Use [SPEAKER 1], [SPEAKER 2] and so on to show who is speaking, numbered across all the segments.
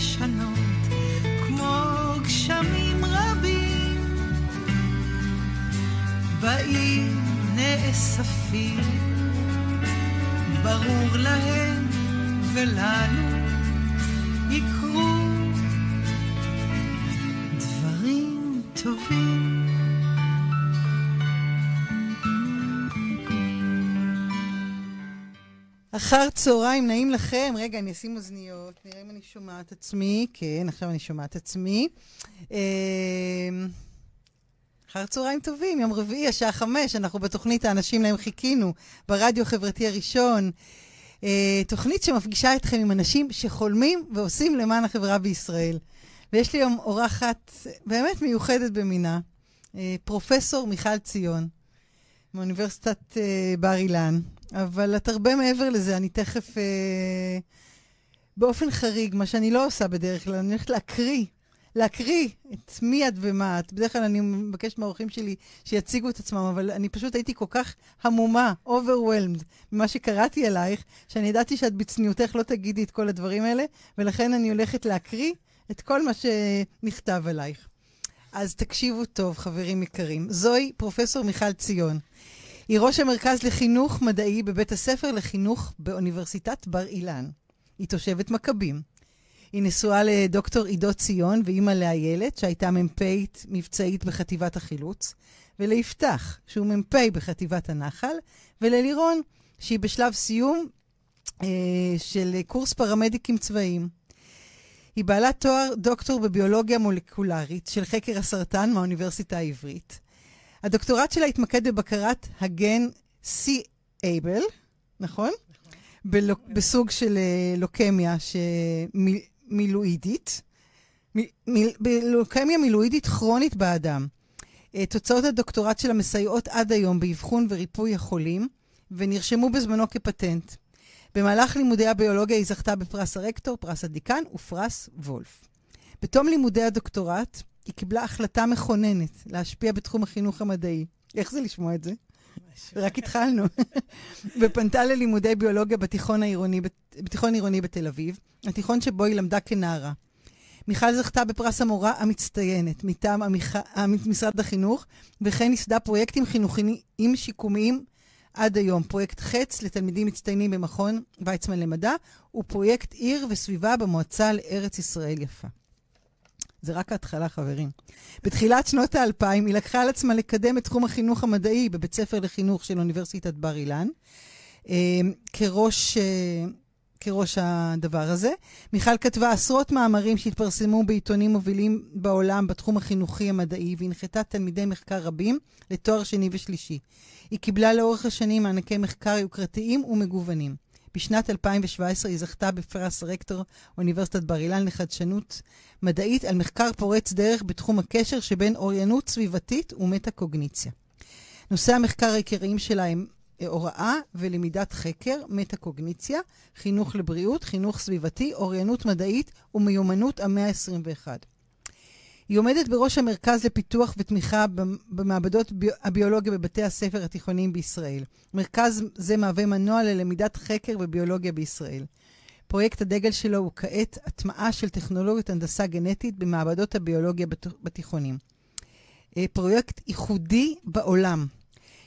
[SPEAKER 1] לשנות, כמו גשמים רבים, באים נאספים, ברור להם ולנו יקרו דברים טובים. אחר צהריים נעים לכם. רגע, אני אשים אוזניות, נראה אם אני שומעת עצמי. כן, עכשיו אני שומעת עצמי. אמ, אחר צהריים טובים, יום רביעי, השעה חמש, אנחנו בתוכנית האנשים להם חיכינו, ברדיו החברתי הראשון. אה, תוכנית שמפגישה אתכם עם אנשים שחולמים ועושים למען החברה בישראל. ויש לי היום אורחת באמת מיוחדת במינה, אה, פרופסור מיכל ציון, מאוניברסיטת אה, בר אילן. אבל את הרבה מעבר לזה, אני תכף... אה, באופן חריג, מה שאני לא עושה בדרך כלל, אני הולכת להקריא, להקריא את מי את ומה את. בדרך כלל אני מבקשת מהאורחים שלי שיציגו את עצמם, אבל אני פשוט הייתי כל כך המומה, overwhelmed, ממה שקראתי עלייך, שאני ידעתי שאת בצניעותך לא תגידי את כל הדברים האלה, ולכן אני הולכת להקריא את כל מה שנכתב עלייך. אז תקשיבו טוב, חברים יקרים. זוהי פרופסור מיכל ציון. היא ראש המרכז לחינוך מדעי בבית הספר לחינוך באוניברסיטת בר אילן. היא תושבת מכבים. היא נשואה לדוקטור עידו ציון ואימא לאיילת, שהייתה מ"פית מבצעית בחטיבת החילוץ, וליפתח, שהוא מ"פ בחטיבת הנחל, וללירון, שהיא בשלב סיום אה, של קורס פרמדיקים צבאיים. היא בעלת תואר דוקטור בביולוגיה מולקולרית של חקר הסרטן מהאוניברסיטה העברית. הדוקטורט שלה התמקד בבקרת הגן C-Able, נכון? נכון. בסוג של uh, לוקמיה מילואידית. בלוקמיה מילואידית כרונית באדם. Uh, תוצאות הדוקטורט שלה מסייעות עד היום באבחון וריפוי החולים, ונרשמו בזמנו כפטנט. במהלך לימודי הביולוגיה היא זכתה בפרס הרקטור, פרס הדיקן ופרס וולף. בתום לימודי הדוקטורט היא קיבלה החלטה מכוננת להשפיע בתחום החינוך המדעי. איך זה לשמוע את זה? רק התחלנו. ופנתה ללימודי ביולוגיה בתיכון העירוני, בתיכון עירוני בתל אביב, התיכון שבו היא למדה כנערה. מיכל זכתה בפרס המורה המצטיינת מטעם המח... משרד החינוך, וכן ייסדה פרויקטים חינוכיים שיקומיים עד היום. פרויקט חץ לתלמידים מצטיינים במכון ויצמן למדע, ופרויקט עיר וסביבה במועצה לארץ ישראל יפה. זה רק ההתחלה, חברים. בתחילת שנות האלפיים היא לקחה על עצמה לקדם את תחום החינוך המדעי בבית ספר לחינוך של אוניברסיטת בר אילן, אה, כראש, אה, כראש הדבר הזה. מיכל כתבה עשרות מאמרים שהתפרסמו בעיתונים מובילים בעולם בתחום החינוכי המדעי, והנחתה תלמידי מחקר רבים לתואר שני ושלישי. היא קיבלה לאורך השנים מענקי מחקר יוקרתיים ומגוונים. בשנת 2017 היא זכתה בפרס רקטור אוניברסיטת בר אילן לחדשנות מדעית על מחקר פורץ דרך בתחום הקשר שבין אוריינות סביבתית ומטה-קוגניציה. נושאי המחקר העיקריים שלה הם אה, הוראה ולמידת חקר, מטה-קוגניציה, חינוך לבריאות, חינוך סביבתי, אוריינות מדעית ומיומנות המאה ה-21. היא עומדת בראש המרכז לפיתוח ותמיכה במעבדות הביולוגיה בבתי הספר התיכוניים בישראל. מרכז זה מהווה מנוע ללמידת חקר וביולוגיה בישראל. פרויקט הדגל שלו הוא כעת הטמעה של טכנולוגיות הנדסה גנטית במעבדות הביולוגיה בתיכונים. אה, פרויקט ייחודי בעולם.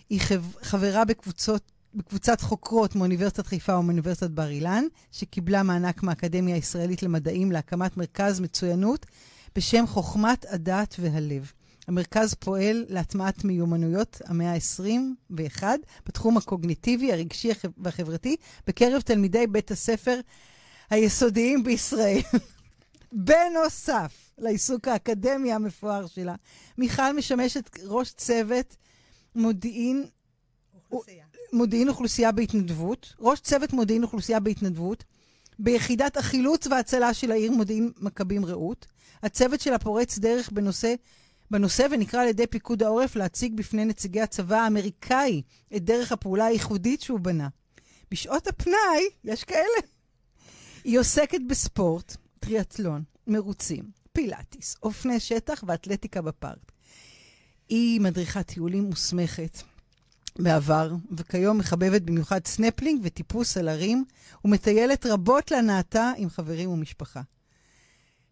[SPEAKER 1] היא חברה בקבוצות, בקבוצת חוקרות מאוניברסיטת חיפה ומאוניברסיטת בר אילן, שקיבלה מענק מהאקדמיה הישראלית למדעים להקמת מרכז מצוינות בשם חוכמת הדת והלב. המרכז פועל להטמעת מיומנויות המאה ה-21 בתחום הקוגניטיבי, הרגשי והחברתי בקרב תלמידי בית הספר היסודיים בישראל. בנוסף לעיסוק האקדמי המפואר שלה, מיכל משמשת ראש צוות מודיעין... אוכלוסייה. מודיעין אוכלוסייה בהתנדבות, ראש צוות מודיעין אוכלוסייה בהתנדבות, ביחידת החילוץ וההצלה של העיר מודיעין מכבים רעות. הצוות שלה פורץ דרך בנושא, בנושא ונקרא על ידי פיקוד העורף להציג בפני נציגי הצבא האמריקאי את דרך הפעולה הייחודית שהוא בנה. בשעות הפנאי, יש כאלה. היא עוסקת בספורט, טריאטלון, מרוצים, פילאטיס, אופני שטח ואתלטיקה בפארק. היא מדריכת טיולים מוסמכת בעבר, וכיום מחבבת במיוחד סנפלינג וטיפוס על הרים, ומטיילת רבות להנאתה עם חברים ומשפחה.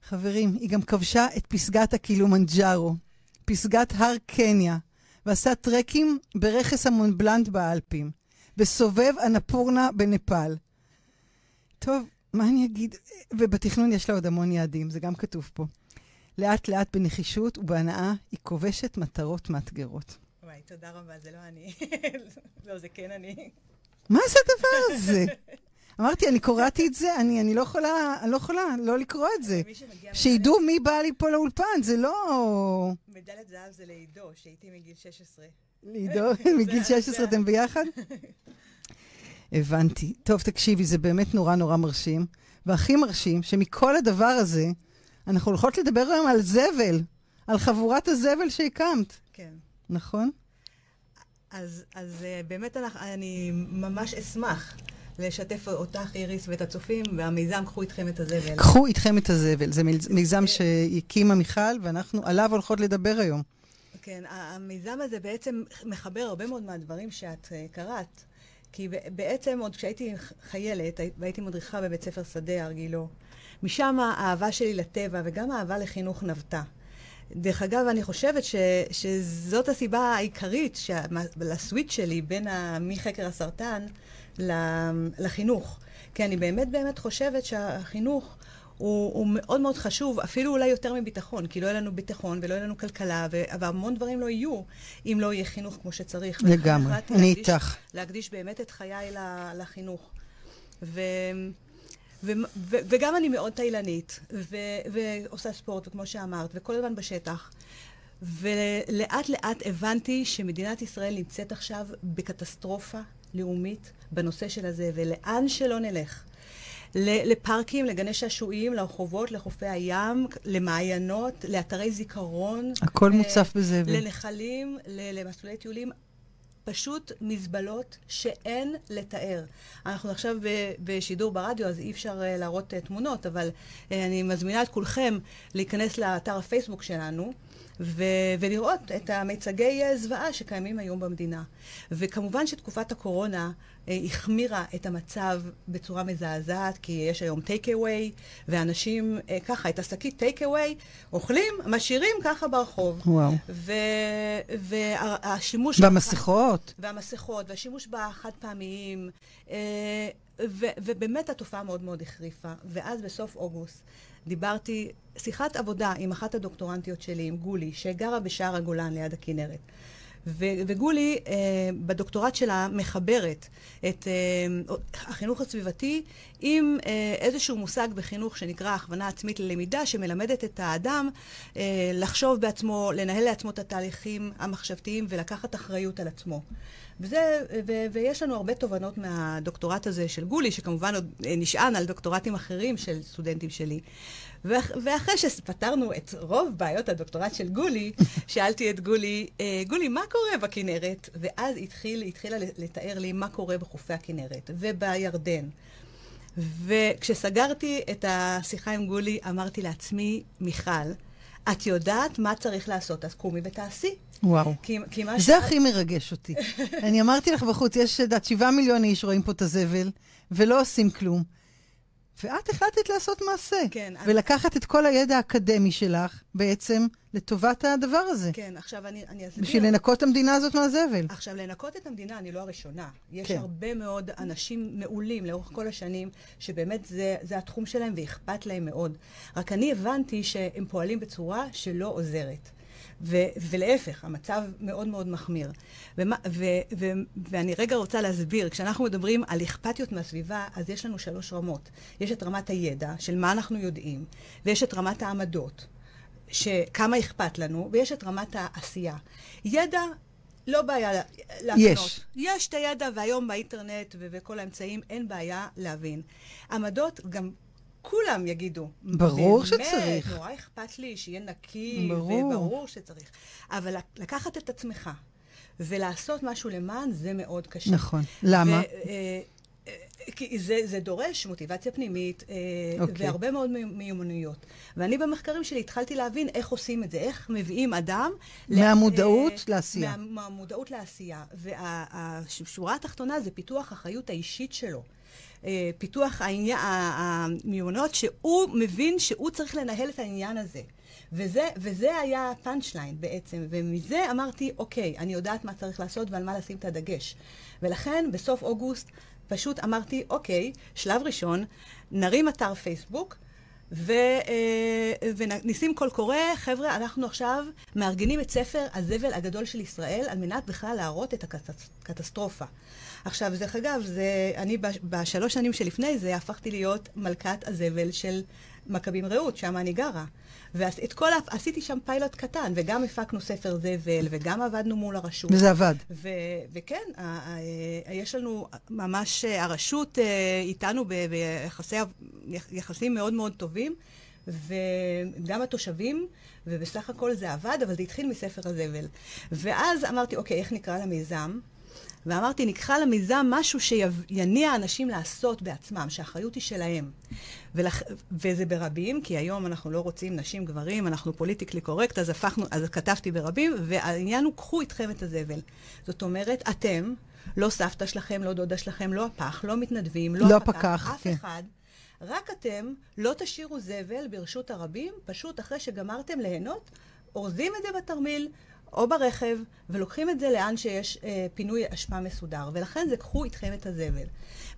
[SPEAKER 1] חברים, היא גם כבשה את פסגת הקילומנג'ארו, פסגת הר קניה, ועשה טרקים ברכס המונבלנט באלפים, וסובב אנפורנה בנפאל. טוב, מה אני אגיד? ובתכנון יש לה עוד המון יעדים, זה גם כתוב פה. לאט לאט בנחישות ובהנאה היא כובשת מטרות מאתגרות.
[SPEAKER 2] וואי, תודה רבה, זה לא אני. לא, זה כן אני.
[SPEAKER 1] מה זה הדבר הזה? אמרתי, אני קוראתי את זה, אני, אני לא יכולה, אני לא יכולה לא לקרוא את זה. שידעו מי בא לי פה לאולפן, זה לא...
[SPEAKER 2] מדליית זהב זה לעידו, שהייתי מגיל 16.
[SPEAKER 1] לעידו? מגיל 16 אתם ביחד? הבנתי. טוב, תקשיבי, זה באמת נורא נורא מרשים. והכי מרשים, שמכל הדבר הזה, אנחנו הולכות לדבר היום על זבל, על חבורת הזבל שהקמת.
[SPEAKER 2] כן.
[SPEAKER 1] נכון?
[SPEAKER 2] אז, אז אה, באמת אני ממש אשמח לשתף אותך, איריס, ואת הצופים, והמיזם קחו איתכם את הזבל.
[SPEAKER 1] קחו איתכם את הזבל. זה מיזם שהקימה מיכל, ואנחנו עליו הולכות לדבר היום.
[SPEAKER 2] כן, המיזם הזה בעצם מחבר הרבה מאוד מהדברים שאת uh, קראת. כי בעצם עוד כשהייתי חיילת, והייתי מדריכה בבית ספר שדה, הרגילו, משם האהבה שלי לטבע וגם האהבה לחינוך נבטה. דרך אגב, אני חושבת ש, שזאת הסיבה העיקרית לסוויץ' שלי בין ה, מחקר הסרטן לחינוך. כי אני באמת באמת חושבת שהחינוך הוא, הוא מאוד מאוד חשוב, אפילו אולי יותר מביטחון, כי לא יהיה לנו ביטחון ולא יהיה לנו כלכלה, ו, והמון דברים לא יהיו אם לא יהיה חינוך כמו שצריך.
[SPEAKER 1] לגמרי, אני איתך.
[SPEAKER 2] להקדיש באמת את חיי לחינוך. ו... ו- ו- וגם אני מאוד תאילנית, ו- ועושה ספורט, וכמו שאמרת, וכל הזמן בשטח. ולאט לאט הבנתי שמדינת ישראל נמצאת עכשיו בקטסטרופה לאומית בנושא של הזה, ולאן שלא נלך. לפארקים, לגני שעשועים, לרחובות, לחופי הים, למעיינות, לאתרי זיכרון.
[SPEAKER 1] הכל מוצף בזה.
[SPEAKER 2] לנחלים, למסלולי טיולים. פשוט מזבלות שאין לתאר. אנחנו עכשיו בשידור ברדיו, אז אי אפשר אה, להראות אה, תמונות, אבל אה, אני מזמינה את כולכם להיכנס לאתר הפייסבוק שלנו. ו- ולראות את המיצגי זוועה שקיימים היום במדינה. וכמובן שתקופת הקורונה אה, החמירה את המצב בצורה מזעזעת, כי יש היום טייק אווי, ואנשים אה, ככה, את השקית טייק אווי, אוכלים, משאירים ככה ברחוב.
[SPEAKER 1] וואו.
[SPEAKER 2] והשימוש...
[SPEAKER 1] והמסכות.
[SPEAKER 2] והמסכות, והשימוש בחד פעמיים. אה, ובאמת התופעה מאוד מאוד החריפה. ואז בסוף אוגוסט דיברתי, שיחת עבודה עם אחת הדוקטורנטיות שלי, עם גולי, שגרה בשער הגולן ליד הכנרת. ו- וגולי, אה, בדוקטורט שלה, מחברת את אה, החינוך הסביבתי עם אה, איזשהו מושג בחינוך שנקרא הכוונה עצמית ללמידה, שמלמדת את האדם אה, לחשוב בעצמו, לנהל לעצמו את התהליכים המחשבתיים ולקחת אחריות על עצמו. וזה, ו- ויש לנו הרבה תובנות מהדוקטורט הזה של גולי, שכמובן עוד אה, נשען על דוקטורטים אחרים של סטודנטים שלי. ואחרי שפתרנו את רוב בעיות הדוקטורט של גולי, שאלתי את גולי, אה, גולי, מה קורה בכנרת? ואז התחיל, התחילה לתאר לי מה קורה בחופי הכנרת ובירדן. וכשסגרתי את השיחה עם גולי, אמרתי לעצמי, מיכל, את יודעת מה צריך לעשות, אז קומי ותעשי.
[SPEAKER 1] וואו. כי, כי מה זה ש... הכי מרגש אותי. אני אמרתי לך בחוץ, יש, את שבעה מיליון איש רואים פה את הזבל, ולא עושים כלום. ואת החלטת לעשות מעשה.
[SPEAKER 2] כן.
[SPEAKER 1] ולקחת אני... את כל הידע האקדמי שלך בעצם לטובת הדבר הזה.
[SPEAKER 2] כן, עכשיו אני, אני אסביר.
[SPEAKER 1] בשביל לנקות את המדינה הזאת מהזבל.
[SPEAKER 2] עכשיו, לנקות את המדינה, אני לא הראשונה. יש כן. הרבה מאוד אנשים מעולים לאורך כל השנים, שבאמת זה, זה התחום שלהם ואכפת להם מאוד. רק אני הבנתי שהם פועלים בצורה שלא עוזרת. ו- ולהפך, המצב מאוד מאוד מחמיר. ומה, ו- ו- ואני רגע רוצה להסביר, כשאנחנו מדברים על אכפתיות מהסביבה, אז יש לנו שלוש רמות. יש את רמת הידע, של מה אנחנו יודעים, ויש את רמת העמדות, שכמה אכפת לנו, ויש את רמת העשייה. ידע לא בעיה להקנות.
[SPEAKER 1] יש.
[SPEAKER 2] יש את הידע, והיום באינטרנט ובכל האמצעים אין בעיה להבין. עמדות, גם כולם יגידו.
[SPEAKER 1] ברור באמת, שצריך.
[SPEAKER 2] באמת, נורא אכפת לי שיהיה נקי,
[SPEAKER 1] ברור.
[SPEAKER 2] וברור שצריך. אבל לקחת את עצמך ולעשות משהו למען, זה מאוד קשה.
[SPEAKER 1] נכון. למה? ו,
[SPEAKER 2] אה, אה, כי זה, זה דורש מוטיבציה פנימית אה, okay. אוקיי. והרבה מאוד מיומנויות. ואני במחקרים שלי התחלתי להבין איך עושים את זה, איך מביאים אדם...
[SPEAKER 1] מהמודעות לה, לעשייה.
[SPEAKER 2] מה, מהמודעות לעשייה. והשורה התחתונה זה פיתוח אחריות האישית שלו. אה, פיתוח העניין, המיומנויות, שהוא מבין שהוא צריך לנהל את העניין הזה. וזה, וזה היה הפאנצ' ליין בעצם, ומזה אמרתי, אוקיי, אני יודעת מה צריך לעשות ועל מה לשים את הדגש. ולכן בסוף אוגוסט פשוט אמרתי, אוקיי, שלב ראשון, נרים אתר פייסבוק, ו, אה, ונשים קול קורא, חבר'ה, אנחנו עכשיו מארגנים את ספר הזבל הגדול של ישראל על מנת בכלל להראות את הקטסטרופה. עכשיו, דרך אגב, זה, אני בשלוש שנים שלפני זה הפכתי להיות מלכת הזבל של מכבים רעות, שם אני גרה. ואת כל, עשיתי שם פיילוט קטן, וגם הפקנו ספר זבל, וגם עבדנו מול הרשות.
[SPEAKER 3] וזה עבד.
[SPEAKER 2] ו, וכן, ה, ה, ה, יש לנו ממש, הרשות אה, איתנו ביחסים מאוד מאוד טובים, וגם התושבים, ובסך הכל זה עבד, אבל זה התחיל מספר הזבל. ואז אמרתי, אוקיי, איך נקרא למיזם? ואמרתי, נקרא למיזם משהו שיניע אנשים לעשות בעצמם, שהאחריות היא שלהם. ולח... וזה ברבים, כי היום אנחנו לא רוצים נשים, גברים, אנחנו פוליטיקלי קורקט, אז הפכנו, אז כתבתי ברבים, והעניין הוא, קחו איתכם את הזבל. זאת אומרת, אתם, לא סבתא שלכם, לא דודה שלכם, לא הפח, לא מתנדבים, לא,
[SPEAKER 3] לא הפקח,
[SPEAKER 2] אף כן. אחד. רק אתם לא תשאירו זבל ברשות הרבים, פשוט אחרי שגמרתם ליהנות, אורזים את זה בתרמיל, או ברכב, ולוקחים את זה לאן שיש אה, פינוי אשפה מסודר. ולכן זה קחו איתכם את הזבל.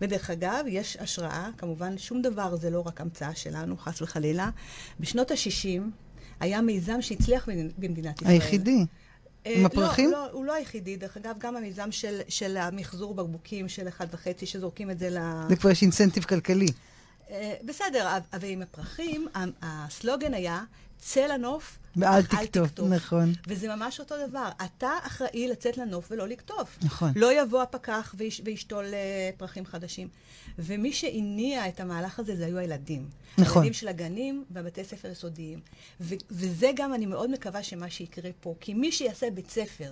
[SPEAKER 2] ודרך אגב, יש השראה, כמובן שום דבר זה לא רק המצאה שלנו, חס וחלילה. בשנות ה-60 היה מיזם שהצליח במדינת ישראל.
[SPEAKER 3] היחידי. אה, עם הפרחים?
[SPEAKER 2] לא, לא, הוא לא היחידי. דרך אגב, גם המיזם של, של המחזור בקבוקים של אחד וחצי, שזורקים את זה ל...
[SPEAKER 3] זה כבר יש אינסנטיב כלכלי.
[SPEAKER 2] אה, בסדר, אבל עם הפרחים, הסלוגן היה, צא לנוף,
[SPEAKER 3] ואל תקטוף, נכון.
[SPEAKER 2] וזה ממש אותו דבר. אתה אחראי לצאת לנוף ולא לקטוף.
[SPEAKER 3] נכון.
[SPEAKER 2] לא יבוא הפקח ויש, וישתול uh, פרחים חדשים. ומי שהניע את המהלך הזה זה היו הילדים. נכון. הילדים של הגנים והבתי ספר יסודיים. ו- וזה גם, אני מאוד מקווה שמה שיקרה פה. כי מי שיעשה בית ספר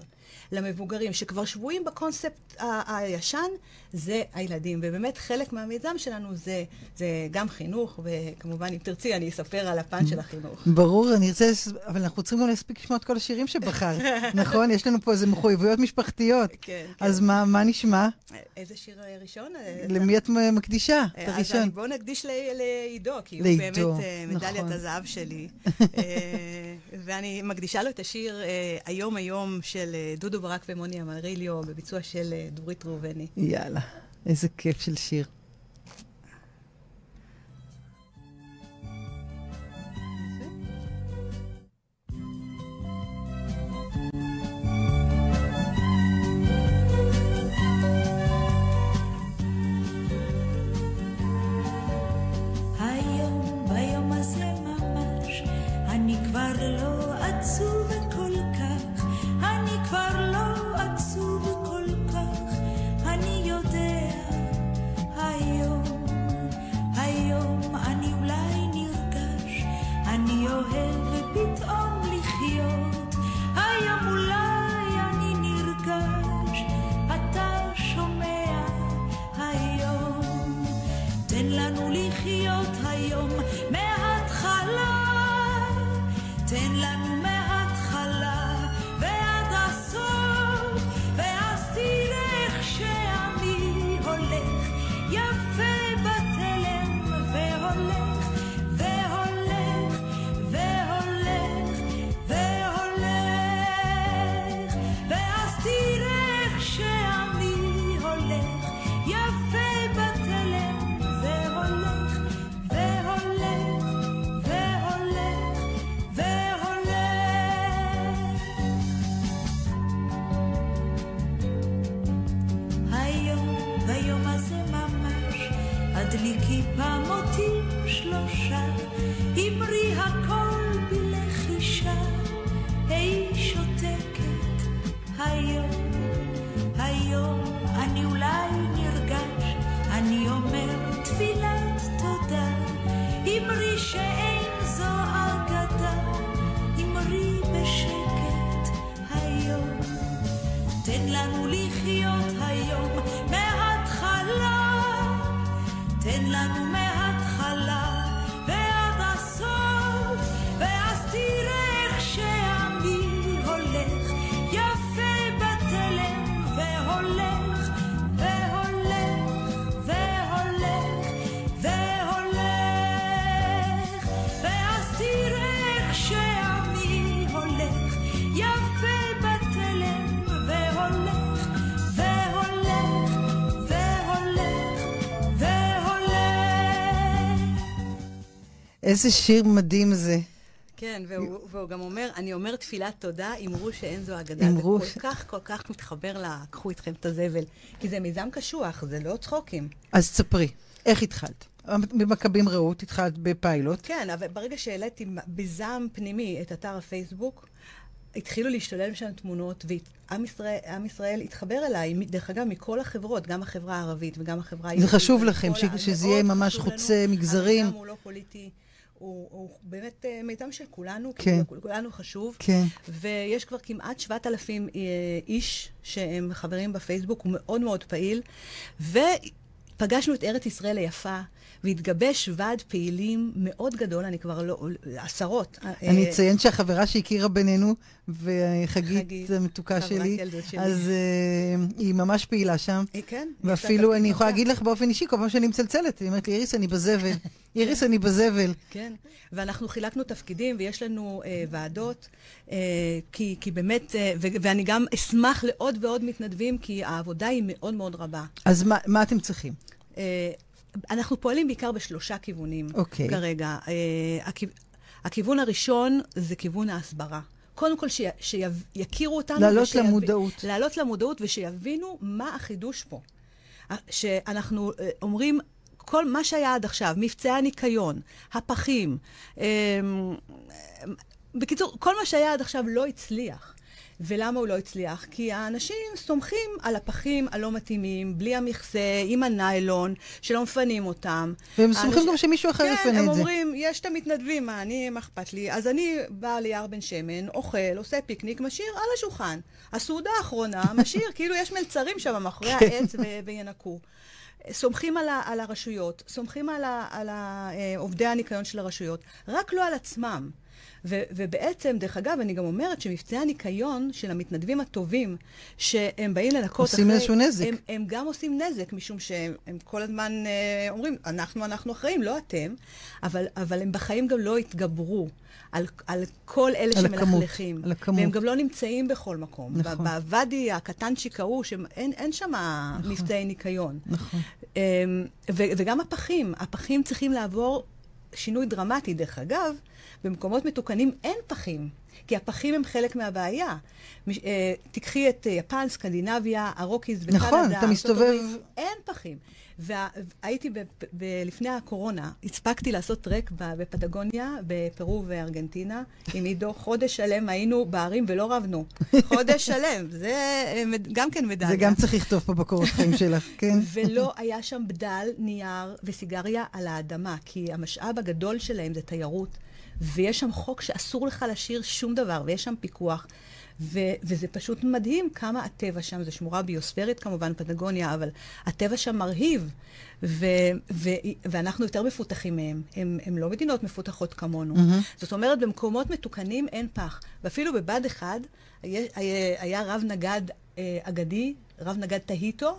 [SPEAKER 2] למבוגרים, שכבר שבויים בקונספט ה- הישן, זה הילדים. ובאמת חלק מהמיזם שלנו זה, זה גם חינוך, וכמובן, אם תרצי, אני אספר על הפן של החינוך.
[SPEAKER 3] ברור, אני רוצה, אבל אנחנו צריכים גם להספיק לשמוע את כל השירים שבחרת, נכון? יש לנו פה איזה מחויבויות משפחתיות.
[SPEAKER 2] כן,
[SPEAKER 3] כן. אז מה, מה נשמע?
[SPEAKER 2] איזה שיר ראשון?
[SPEAKER 3] למי את מקדישה? את
[SPEAKER 2] הראשון. אז בואו נקדיש לעידו, כי הוא באמת מדליית נכון. הזהב שלי. ואני מקדישה לו את השיר היום היום של דודו ברק ומוני אמריליו, בביצוע של דורית ראובני.
[SPEAKER 3] יאללה, איזה כיף של שיר. Souvenir.
[SPEAKER 1] איזה שיר מדהים זה.
[SPEAKER 2] כן, והוא, והוא גם אומר, אני אומר תפילת תודה, אמרו שאין זו אגדה.
[SPEAKER 1] אמרו
[SPEAKER 2] זה
[SPEAKER 1] ש-
[SPEAKER 2] כל כך, כל כך מתחבר ל... קחו איתכם את הזבל. כי זה מיזם קשוח, זה לא צחוקים.
[SPEAKER 1] אז ספרי, איך התחלת? במכבים רעות התחלת בפיילוט.
[SPEAKER 2] כן, אבל ברגע שהעליתי בזעם פנימי את אתר הפייסבוק, התחילו להשתולל שם תמונות, ועם ישראל, עם ישראל התחבר אליי, דרך אגב, מכל החברות, גם החברה הערבית וגם החברה היהודית.
[SPEAKER 1] חשוב
[SPEAKER 2] וכל
[SPEAKER 1] לכם, שזה יהיה ממש
[SPEAKER 2] חשוב לנו.
[SPEAKER 1] חוצה מגזרים.
[SPEAKER 2] המיזם הוא לא פוליטי, הוא, הוא באמת אה, מיזם של כולנו,
[SPEAKER 1] כן.
[SPEAKER 2] כן. כולנו חשוב.
[SPEAKER 1] כן.
[SPEAKER 2] ויש כבר כמעט 7,000 אה, איש שהם חברים בפייסבוק, הוא מאוד מאוד פעיל. ופגשנו את ארץ ישראל היפה, והתגבש ועד פעילים מאוד גדול, אני כבר לא, עשרות.
[SPEAKER 1] אני
[SPEAKER 2] אה,
[SPEAKER 1] אציין שהחברה שהכירה בינינו, וחגית
[SPEAKER 2] חגית,
[SPEAKER 1] המתוקה שלי. אז אה, היא ממש פעילה שם.
[SPEAKER 2] אה, כן.
[SPEAKER 1] ואפילו אני יכולה. להגיד לך באופן אישי, כל פעם שאני מצלצלת, היא אומרת לי, איריס, אני בזבל. איריס, אני בזבל.
[SPEAKER 2] כן, ואנחנו חילקנו תפקידים ויש לנו אה, ועדות, אה, כי, כי באמת, אה, ו- ואני גם אשמח לעוד ועוד מתנדבים, כי העבודה היא מאוד מאוד רבה.
[SPEAKER 1] אז מה, מה אתם צריכים?
[SPEAKER 2] אה, אנחנו פועלים בעיקר בשלושה כיוונים
[SPEAKER 1] אוקיי.
[SPEAKER 2] כרגע. אה, הכיו- הכיוון הראשון זה כיוון ההסברה. קודם כל שיכירו אותנו.
[SPEAKER 1] להעלות
[SPEAKER 2] ושיב-
[SPEAKER 1] למודעות.
[SPEAKER 2] להעלות למודעות ושיבינו מה החידוש פה. שאנחנו אה, אומרים, כל מה שהיה עד עכשיו, מבצעי הניקיון, הפחים, אה, בקיצור, כל מה שהיה עד עכשיו לא הצליח. ולמה הוא לא הצליח? כי האנשים סומכים על הפחים הלא מתאימים, בלי המכסה, עם הניילון, שלא מפנים אותם.
[SPEAKER 1] והם סומכים
[SPEAKER 2] האנשים-
[SPEAKER 1] גם שמישהו אחר
[SPEAKER 2] כן,
[SPEAKER 1] יפנה
[SPEAKER 2] הם
[SPEAKER 1] את זה.
[SPEAKER 2] אומרים, יש את המתנדבים, מה, אני, מה אכפת לי? אז אני באה ליער בן שמן, אוכל, עושה פיקניק, משאיר על השולחן. הסעודה האחרונה, משאיר, כאילו יש מלצרים שם מאחורי
[SPEAKER 1] כן.
[SPEAKER 2] העץ ו- וינקו. סומכים על, ה- על הרשויות, סומכים על, ה- על ה- אה, עובדי הניקיון של הרשויות, רק לא על עצמם. ו- ובעצם, דרך אגב, אני גם אומרת שמבצעי הניקיון של המתנדבים הטובים, שהם באים לנקות
[SPEAKER 1] עושים איזשהו נזק.
[SPEAKER 2] הם, הם גם עושים נזק, משום שהם הם כל הזמן אה, אומרים, אנחנו, אנחנו אחראים, לא אתם, אבל, אבל הם בחיים גם לא התגברו על, על כל אלה
[SPEAKER 1] על הכמות,
[SPEAKER 2] שמלכלכים.
[SPEAKER 1] על הכמות.
[SPEAKER 2] והם גם לא נמצאים בכל מקום.
[SPEAKER 1] נכון.
[SPEAKER 2] בוואדי הקטנצ'יק ההוא, שאין אין שם
[SPEAKER 1] נכון.
[SPEAKER 2] מבצעי ניקיון.
[SPEAKER 1] נכון.
[SPEAKER 2] אמ, ו- וגם הפחים, הפחים צריכים לעבור שינוי דרמטי. דרך אגב, במקומות מתוקנים אין פחים, כי הפחים הם חלק מהבעיה. מש- אה, תיקחי את אה, יפן, סקנדינביה, הרוקיז בקנדה,
[SPEAKER 1] נכון, אתה מסתובב-
[SPEAKER 2] אין פחים. והייתי, ב- ב- לפני הקורונה, הספקתי לעשות טרק בפטגוניה, בפרו וארגנטינה, עם עידו. חודש שלם היינו בערים ולא רבנו. חודש שלם, זה אה, גם כן מדליה.
[SPEAKER 1] זה גם צריך לכתוב פה בקורות חיים שלך, כן?
[SPEAKER 2] ולא היה שם בדל, נייר וסיגריה על האדמה, כי המשאב הגדול שלהם זה תיירות, ויש שם חוק שאסור לך להשאיר שום דבר, ויש שם פיקוח. ו- וזה פשוט מדהים כמה הטבע שם, זו שמורה ביוספרית כמובן, פטגוניה, אבל הטבע שם מרהיב, ו- ו- ואנחנו יותר מפותחים מהם. הם, הם לא מדינות מפותחות כמונו.
[SPEAKER 1] מהמם.
[SPEAKER 2] זאת אומרת, במקומות מתוקנים אין פח. ואפילו בבה"ד 1 היה, היה, רב נגד אה, אגדי, רב נגד טהיטו,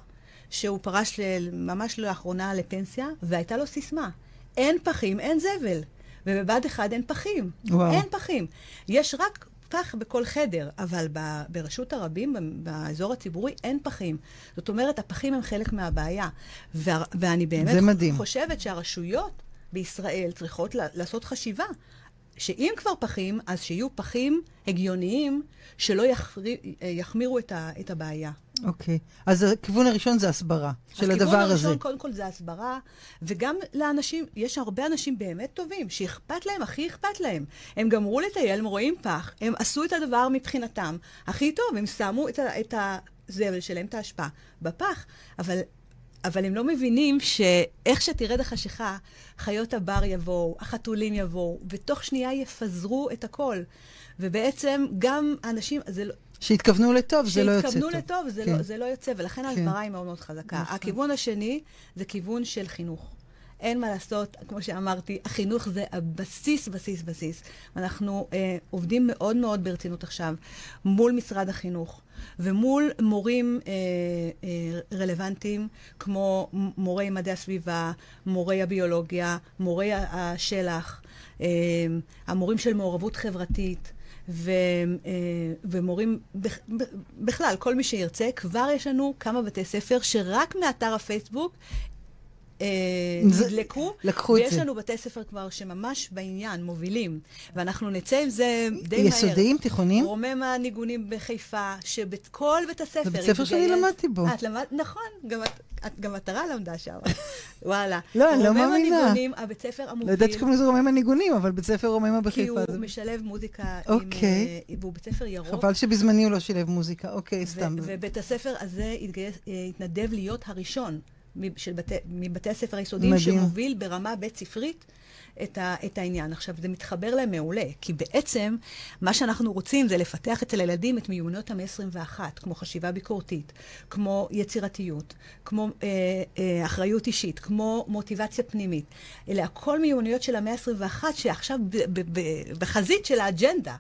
[SPEAKER 2] שהוא פרש ל- ממש לאחרונה לפנסיה, והייתה לו סיסמה, אין פחים, אין זבל. ובבה"ד 1 אין פחים.
[SPEAKER 1] וואו.
[SPEAKER 2] אין פחים. יש רק פח בכל חדר, אבל ב- ברשות הרבים, באזור הציבורי, אין פחים. זאת אומרת, הפחים הם חלק מהבעיה. ואני באמת. חושבת שהרשויות בישראל צריכות לעשות חשיבה. שאם כבר פחים, אז שיהיו פחים הגיוניים שלא יחרי, יחמירו את, ה, את הבעיה.
[SPEAKER 1] אוקיי. אז הכיוון הראשון זה הסברה של הדבר
[SPEAKER 2] הכיוון
[SPEAKER 1] הזה.
[SPEAKER 2] הראשון, קודם כל, זה הסברה, וגם לאנשים, יש הרבה אנשים באמת טובים, שאכפת להם, הכי אכפת להם. הם גמרו לטייל, הם רואים פח, הם עשו את הדבר מבחינתם הכי טוב, הם שמו את, ה, את הזבל שלהם, את האשפה, בפח, אבל... אבל הם לא מבינים שאיך שתרד החשיכה, חיות הבר יבואו, החתולים יבואו, ותוך שנייה יפזרו את הכל. ובעצם גם האנשים, זה לא,
[SPEAKER 1] שהתכוונו לטוב, זה לא יוצא טוב.
[SPEAKER 2] שהתכוונו לטוב, זה,
[SPEAKER 1] כן.
[SPEAKER 2] לא, זה לא יוצא, ולכן ההסברה היא מאוד מאוד חזקה.
[SPEAKER 1] נכון.
[SPEAKER 2] הכיוון השני זה כיוון של חינוך. אין מה לעשות, כמו שאמרתי, החינוך זה הבסיס, בסיס, בסיס. אנחנו אה, עובדים מאוד מאוד ברצינות עכשיו מול משרד החינוך ומול מורים אה, אה, רלוונטיים, כמו מורי מדעי הסביבה, מורי הביולוגיה, מורי השלח, אה, המורים של מעורבות חברתית. ו, אה, ומורים, בכלל, כל מי שירצה, כבר יש לנו כמה בתי ספר שרק מאתר הפייסבוק נדלקו,
[SPEAKER 1] לקחו את
[SPEAKER 2] ויש
[SPEAKER 1] זה.
[SPEAKER 2] לנו בתי ספר כבר שממש בעניין, מובילים, ואנחנו נצא עם זה די מהר.
[SPEAKER 1] יסודיים, תיכוניים?
[SPEAKER 2] רומם הניגונים בחיפה, שבכל בית הספר...
[SPEAKER 1] זה בית ספר שאני למדתי בו.
[SPEAKER 2] את למדת, נכון, גם את... את גם עטרה למדה שם, וואלה.
[SPEAKER 1] לא, אני לא מאמינה.
[SPEAKER 2] רומם הניגונים, הבית ספר
[SPEAKER 1] לא
[SPEAKER 2] המוביל,
[SPEAKER 1] יודעת שקוראים לזה רומם הניגונים, אבל בית ספר רוממה
[SPEAKER 2] כי
[SPEAKER 1] בחיפה.
[SPEAKER 2] הוא
[SPEAKER 1] זה-
[SPEAKER 2] משלב מוזיקה
[SPEAKER 1] אוקיי.
[SPEAKER 2] עם... אה, והוא בית ספר ירוק.
[SPEAKER 1] חבל שבזמני הוא לא שילב מוזיקה. אוקיי, סתם.
[SPEAKER 2] ובית הספר הזה אה, התנדב להיות הראשון של בתי, מבתי הספר היסודיים
[SPEAKER 1] מדהים.
[SPEAKER 2] שמוביל ברמה בית ספרית את, ה, את העניין. עכשיו, זה מתחבר להם מעולה, כי בעצם מה שאנחנו רוצים זה לפתח אצל הילדים את מיומנויות המאה ה-21, כמו חשיבה ביקורתית, כמו יצירתיות, כמו אה, אה, אחריות אישית, כמו מוטיבציה פנימית. אלה הכל מיומנויות של המאה ה-21 שעכשיו ב, ב, ב, בחזית של האג'נדה.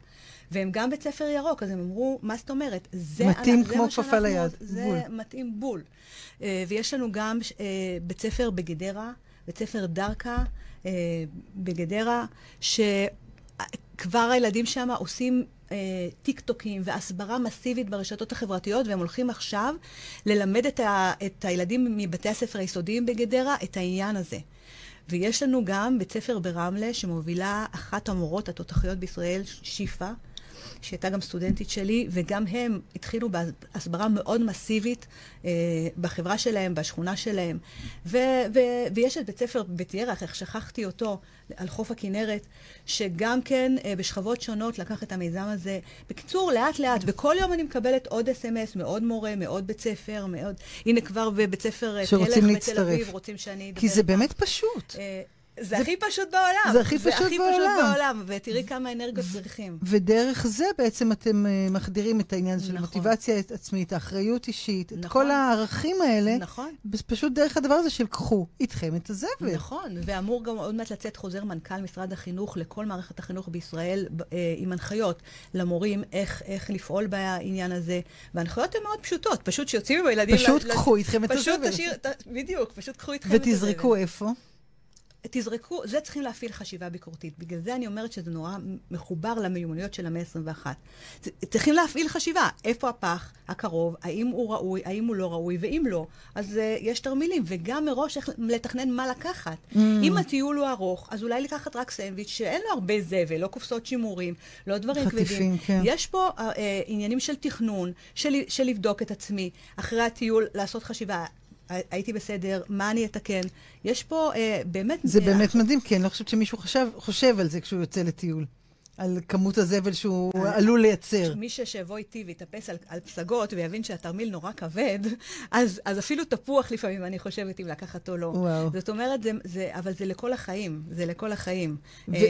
[SPEAKER 2] והם גם בית ספר ירוק, אז הם אמרו, מה זאת אומרת? זה
[SPEAKER 1] מתאים
[SPEAKER 2] זה
[SPEAKER 1] כמו כפפה ליד,
[SPEAKER 2] זה
[SPEAKER 1] בול.
[SPEAKER 2] מתאים בול. אה, ויש לנו גם אה, בית ספר בגדרה, בית ספר דרכה אה, בגדרה, שכבר הילדים שם עושים טיק טוקים והסברה מסיבית ברשתות החברתיות, והם הולכים עכשיו ללמד את, ה, את הילדים מבתי הספר היסודיים בגדרה את העניין הזה. ויש לנו גם בית ספר ברמלה, שמובילה אחת המורות התותחיות בישראל, שיפה, שהייתה גם סטודנטית שלי, וגם הם התחילו בהסברה מאוד מסיבית אה, בחברה שלהם, בשכונה שלהם. ו- ו- ויש את בית ספר בית ירח, איך שכחתי אותו, על חוף הכנרת, שגם כן אה, בשכבות שונות לקח את המיזם הזה. בקיצור, לאט לאט, וכל יום אני מקבלת עוד אס.אם.אס מעוד מורה, מעוד בית ספר, מאוד... הנה כבר בבית ספר תלך בתל. אביב, רוצים שאני אדבר
[SPEAKER 1] כי זה. באמת פשוט.
[SPEAKER 2] אה, זה הכי פשוט בעולם.
[SPEAKER 1] זה הכי פשוט
[SPEAKER 2] הכי פשוט
[SPEAKER 1] בעולם.
[SPEAKER 2] בעולם, ותראי כמה אנרגיות צריכים.
[SPEAKER 1] ודרך זה בעצם אתם אה, מחדירים את העניין של
[SPEAKER 2] נכון.
[SPEAKER 1] מוטיבציה עצמית, אחריות אישית, את
[SPEAKER 2] נכון.
[SPEAKER 1] כל הערכים האלה,
[SPEAKER 2] נכון.
[SPEAKER 1] פשוט דרך הדבר הזה של קחו איתכם את הזבל.
[SPEAKER 2] נכון, ואמור גם עוד מעט לצאת חוזר מנכ"ל משרד החינוך לכל מערכת החינוך בישראל אה, עם הנחיות למורים איך, איך לפעול בעניין הזה. וההנחיות הן מאוד פשוטות, פשוט שיוצאים עם הילדים...
[SPEAKER 1] פשוט קחו איתכם את
[SPEAKER 2] פשוט
[SPEAKER 1] הזבל.
[SPEAKER 2] תשאיר, ת, בדיוק, פשוט קחו איתכם את הזבל.
[SPEAKER 1] ותזרקו איפה?
[SPEAKER 2] תזרקו, זה צריכים להפעיל חשיבה ביקורתית. בגלל זה אני אומרת שזה נורא מחובר למיומנויות של המאה ה-21. צריכים להפעיל חשיבה, איפה הפח הקרוב, האם הוא ראוי, האם הוא לא ראוי, ואם לא, אז uh, יש תרמילים, וגם מראש איך לתכנן מה לקחת.
[SPEAKER 1] Mm.
[SPEAKER 2] אם הטיול הוא ארוך, אז אולי לקחת רק סנדוויץ' שאין לו הרבה זבל, לא קופסאות שימורים, לא דברים
[SPEAKER 1] חטיפים,
[SPEAKER 2] כבדים.
[SPEAKER 1] כן.
[SPEAKER 2] יש פה uh, uh, עניינים של תכנון, של, של לבדוק את עצמי, אחרי הטיול לעשות חשיבה. הייתי בסדר, מה אני אתקן? יש פה אה, באמת...
[SPEAKER 1] זה באמת מדהים, כי אני לא חושבת שמישהו חשב, חושב על זה כשהוא יוצא לטיול. על כמות הזבל שהוא עלול לייצר.
[SPEAKER 2] מי שיבוא איתי ויתאפס על, על פסגות ויבין שהתרמיל נורא כבד, אז, אז אפילו תפוח לפעמים אני חושבת אם לקחת או לא.
[SPEAKER 1] וואו.
[SPEAKER 2] זאת אומרת, זה, זה, אבל זה לכל החיים, זה לכל החיים.
[SPEAKER 1] ו-
[SPEAKER 2] ו... אה,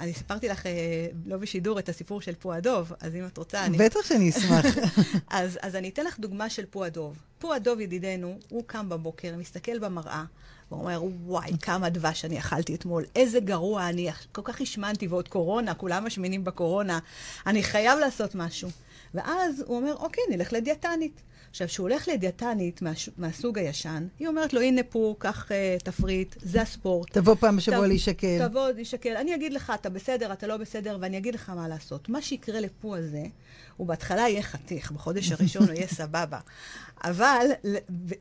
[SPEAKER 2] אני סיפרתי לך, אה, לא בשידור, את הסיפור של פועדוב, אז אם את רוצה, אני...
[SPEAKER 1] בטח שאני אשמח.
[SPEAKER 2] אז, אז אני אתן לך דוגמה של פועדוב. פועדוב ידידנו, הוא קם בבוקר, מסתכל במראה, והוא אומר, וואי, כמה דבש אני אכלתי אתמול, איזה גרוע אני, כל כך השמנתי, ועוד קורונה, כולם משמינים בקורונה, אני חייב לעשות משהו. ואז הוא אומר, אוקיי, נלך לדיאטנית. עכשיו, כשהוא הולך לדיאטנית מהש... מהסוג הישן, היא אומרת לו, הנה פה, קח uh, תפריט, זה הספורט.
[SPEAKER 1] תבוא פעם בשבוע
[SPEAKER 2] ת-
[SPEAKER 1] להישקל.
[SPEAKER 2] תבוא, להישקל. אני אגיד לך, אתה בסדר, אתה לא בסדר, ואני אגיד לך מה לעשות. מה שיקרה לפו הזה, הוא בהתחלה יהיה חתיך, בחודש הראשון הוא יהיה סבבה. אבל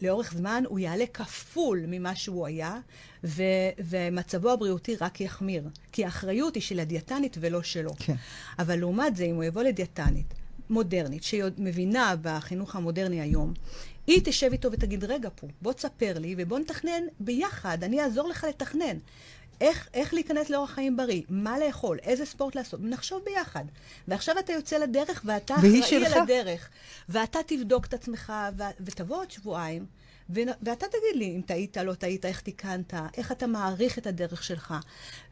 [SPEAKER 2] לאורך זמן הוא יעלה כפול ממה שהוא היה, ו- ומצבו הבריאותי רק יחמיר. כי האחריות היא של הדיאטנית ולא שלו.
[SPEAKER 1] כן.
[SPEAKER 2] אבל לעומת זה, אם הוא יבוא לדיאטנית מודרנית, שהיא עוד מבינה בחינוך המודרני היום, היא תשב איתו ותגיד, רגע פה, בוא תספר לי ובוא נתכנן ביחד, אני אעזור לך לתכנן. איך, איך להיכנס לאורח חיים בריא, מה לאכול, איזה ספורט לעשות, נחשוב ביחד. ועכשיו אתה יוצא לדרך ואתה אחראי
[SPEAKER 1] שלך.
[SPEAKER 2] על הדרך. ואתה תבדוק את עצמך, ו- ותבוא עוד שבועיים, ו- ואתה תגיד לי אם טעית, לא טעית, איך תיקנת, איך אתה מעריך את הדרך שלך.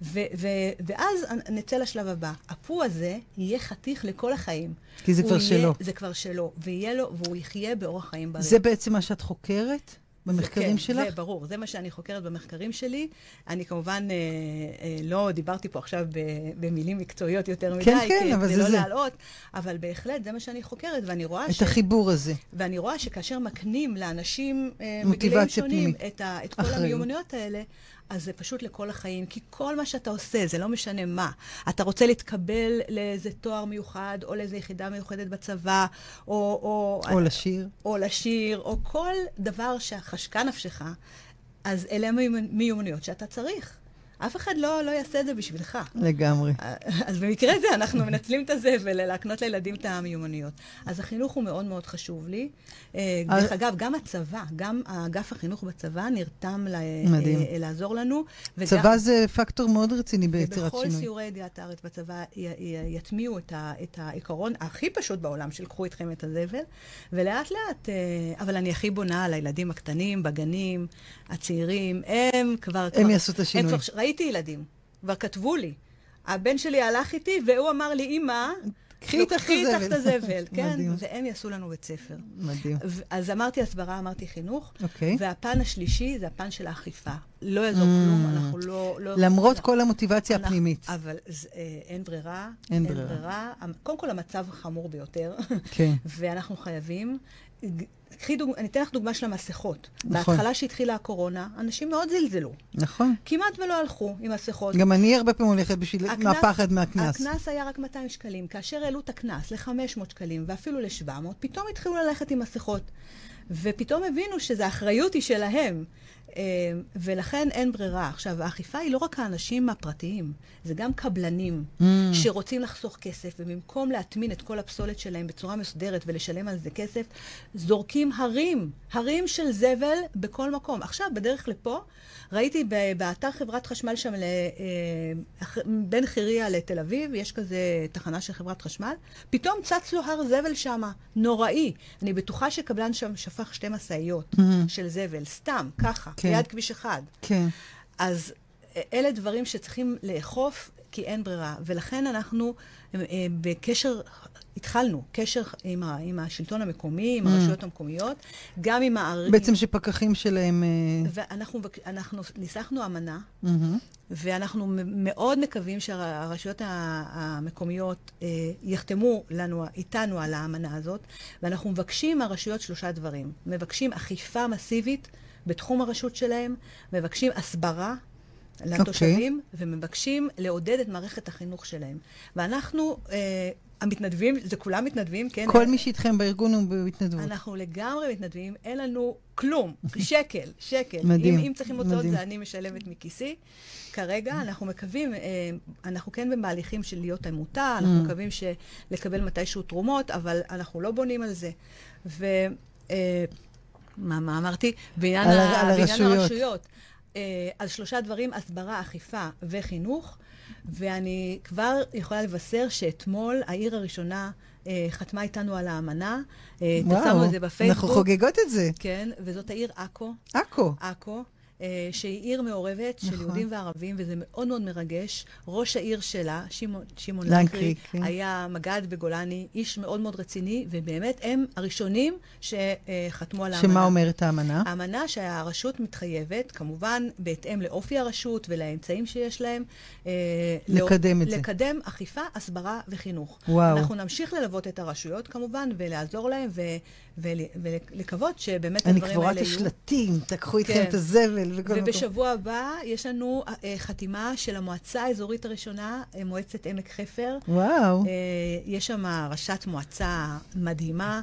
[SPEAKER 2] ו- ו- ואז נצא לשלב הבא. הפו הזה יהיה חתיך לכל החיים.
[SPEAKER 1] כי זה כבר
[SPEAKER 2] יהיה-
[SPEAKER 1] שלו.
[SPEAKER 2] זה כבר שלו, ויהיה לו, והוא יחיה באורח חיים בריא.
[SPEAKER 1] זה בעצם מה שאת חוקרת במחקרים
[SPEAKER 2] כן,
[SPEAKER 1] שלך?
[SPEAKER 2] זה ברור, זה מה שאני חוקרת במחקרים שלי. אני כמובן אה, אה, לא דיברתי פה עכשיו ב, במילים מקצועיות יותר מדי,
[SPEAKER 1] כן, כן, אבל זה
[SPEAKER 2] לא
[SPEAKER 1] זה.
[SPEAKER 2] להלאות, אבל בהחלט זה מה שאני חוקרת, ואני רואה
[SPEAKER 1] את החיבור הזה.
[SPEAKER 2] ואני רואה שכאשר מקנים לאנשים אה, בגילאים שונים
[SPEAKER 1] פנימית.
[SPEAKER 2] את, ה, את כל. המיומנויות האלה, אז זה פשוט לכל החיים. כי כל מה שאתה עושה, זה לא משנה מה. אתה רוצה להתקבל לאיזה תואר מיוחד, או לאיזה יחידה מיוחדת בצבא, או... או,
[SPEAKER 1] או לשיר.
[SPEAKER 2] או לשיר, או כל דבר שהחשקה נפשך, אז אלה המיומנויות שאתה צריך. אף אחד לא, לא יעשה את זה בשבילך.
[SPEAKER 1] לגמרי.
[SPEAKER 2] אז במקרה זה אנחנו מנצלים את זה ולהקנות לילדים את המיומנויות. אז החינוך הוא מאוד מאוד חשוב לי. אה, דרך אגב, גם הצבא, גם אגף החינוך בצבא נרתם. אה, לעזור לנו.
[SPEAKER 1] צבא זה פקטור מאוד רציני ביצירת שינוי.
[SPEAKER 2] ובכל סיורי ידיעת הארץ בצבא יטמיעו את העיקרון הכי פשוט בעולם של קחו איתכם את הזבל, ולאט לאט, אה, אבל אני הכי בונה על הילדים הקטנים, בגנים, הצעירים, הם כבר...
[SPEAKER 1] הם יעשו את השינוי.
[SPEAKER 2] ראיתי ילדים, כבר כתבו לי. הבן שלי הלך איתי, והוא אמר לי, אמא,
[SPEAKER 1] קחי איתך
[SPEAKER 2] את הזבל. כן, מדהים. והם יעשו לנו בית ספר.
[SPEAKER 1] מדהים.
[SPEAKER 2] אז אמרתי הסברה, אמרתי חינוך.
[SPEAKER 1] אוקיי.
[SPEAKER 2] והפן השלישי זה הפן של האכיפה. לא יעזור mm. כלום, אנחנו לא... לא
[SPEAKER 1] למרות כל המוטיבציה אנחנו, הפנימית.
[SPEAKER 2] אבל זה, אה, אין ברירה.
[SPEAKER 1] אין, אין ברירה.
[SPEAKER 2] ברירה. קודם כל, המצב חמור ביותר.
[SPEAKER 1] כן.
[SPEAKER 2] ואנחנו חייבים קחי דוג... אני אתן לך דוגמה של המסכות. נכון. בהתחלה שהתחילה הקורונה, אנשים מאוד זלזלו.
[SPEAKER 1] נכון.
[SPEAKER 2] כמעט ולא הלכו עם מסכות.
[SPEAKER 1] גם אני הרבה פעמים הולכת בשביל הקנס, מהפחד מהקנס.
[SPEAKER 2] הקנס היה רק 200 שקלים. כאשר העלו את הקנס ל-500 שקלים ואפילו ל-700, פתאום התחילו ללכת עם מסכות. ופתאום הבינו שזו האחריות היא שלהם. אה, ולכן אין ברירה. עכשיו, האכיפה היא לא רק האנשים הפרטיים, זה גם קבלנים mm. שרוצים לחסוך כסף, ובמקום להטמין את כל הפסולת שלהם בצורה מסודרת ולשלם על זה כסף, זורקים הרים, הרים של זבל בכל מקום. עכשיו, בדרך לפה, ראיתי באתר חברת חשמל שם, אה, בין חיריה לתל אביב, יש כזה תחנה של חברת חשמל, פתאום צץ לו הר זבל שם, נוראי. אני בטוחה שקבלן שם שפך שתי משאיות mm-hmm. של זבל, סתם, ככה, כן. ליד כביש אחד.
[SPEAKER 1] כן.
[SPEAKER 2] אז אה, אלה דברים שצריכים לאכוף, כי אין ברירה. ולכן אנחנו אה, בקשר התחלנו קשר עם, ה, עם השלטון המקומי, עם mm. הרשויות המקומיות, גם עם הערים.
[SPEAKER 1] בעצם שפקחים שלהם...
[SPEAKER 2] אה, ואנחנו אנחנו ניסחנו אמנה, mm-hmm. ואנחנו מאוד מקווים שהרשויות המקומיות אה, יחתמו לנו, איתנו על האמנה הזאת, ואנחנו מבקשים מהרשויות שלושה דברים. מבקשים אכיפה מסיבית בתחום הרשות שלהם, מבקשים הסברה. לתושבים, okay. אוקיי. ומבקשים לעודד את מערכת החינוך שלהם. ואנחנו אה, המתנדבים, זה כולם מתנדבים, כן?
[SPEAKER 1] כל מי שאיתכם בארגון הוא בהתנדבות.
[SPEAKER 2] אנחנו לגמרי מתנדבים, אין לנו כלום, שקל, שקל.
[SPEAKER 1] מדהים.
[SPEAKER 2] אם, אם צריכים הוצאות, זה אני משלמת מכיסי. כרגע אנחנו מקווים, אה, אנחנו כן במהליכים של להיות עמותה, אנחנו mm. מקווים לקבל מתישהו תרומות, אבל אנחנו לא בונים על זה. ו... אה, מה, מה אמרתי? בעניין,
[SPEAKER 1] על, ה, על הרשויות.
[SPEAKER 2] הרשויות. אה, על שלושה דברים, הסברה, אכיפה וחינוך. ואני כבר יכולה לבשר שאתמול העיר הראשונה אה, חתמה איתנו על האמנה. אה, וואו, את זה בפייסבוק.
[SPEAKER 1] אנחנו חוגגות את זה.
[SPEAKER 2] כן, וזאת העיר עכו.
[SPEAKER 1] עכו.
[SPEAKER 2] עכו. אה, שהיא עיר מעורבת נכון. של יהודים וערבים, וזה מאוד מאוד מרגש. ראש העיר שלה, שמעון, שמעון לנקרי, כן. היה מג"ד בגולני, איש מאוד מאוד רציני, ובאמת הם הראשונים שחתמו על האמנה.
[SPEAKER 1] שמה אומרת האמנה?
[SPEAKER 2] האמנה שהרשות מתחייבת, כמובן בהתאם לאופי הרשות ולאמצעים שיש להם,
[SPEAKER 1] אה, לקדם לא, את
[SPEAKER 2] זה. לקדם אכיפה, הסברה וחינוך.
[SPEAKER 1] וואו.
[SPEAKER 2] אנחנו נמשיך ללוות את הרשויות כמובן, ולעזור להם, ו... ולקוות שבאמת הדברים האלה יהיו...
[SPEAKER 1] אני כבר את השלטים, תקחו איתכם כן. את הזבל וכל
[SPEAKER 2] מקום. ובשבוע הבא יש לנו uh, חתימה של המועצה האזורית הראשונה, uh, מועצת עמק חפר.
[SPEAKER 1] וואו. Uh,
[SPEAKER 2] יש שם ראשת מועצה מדהימה,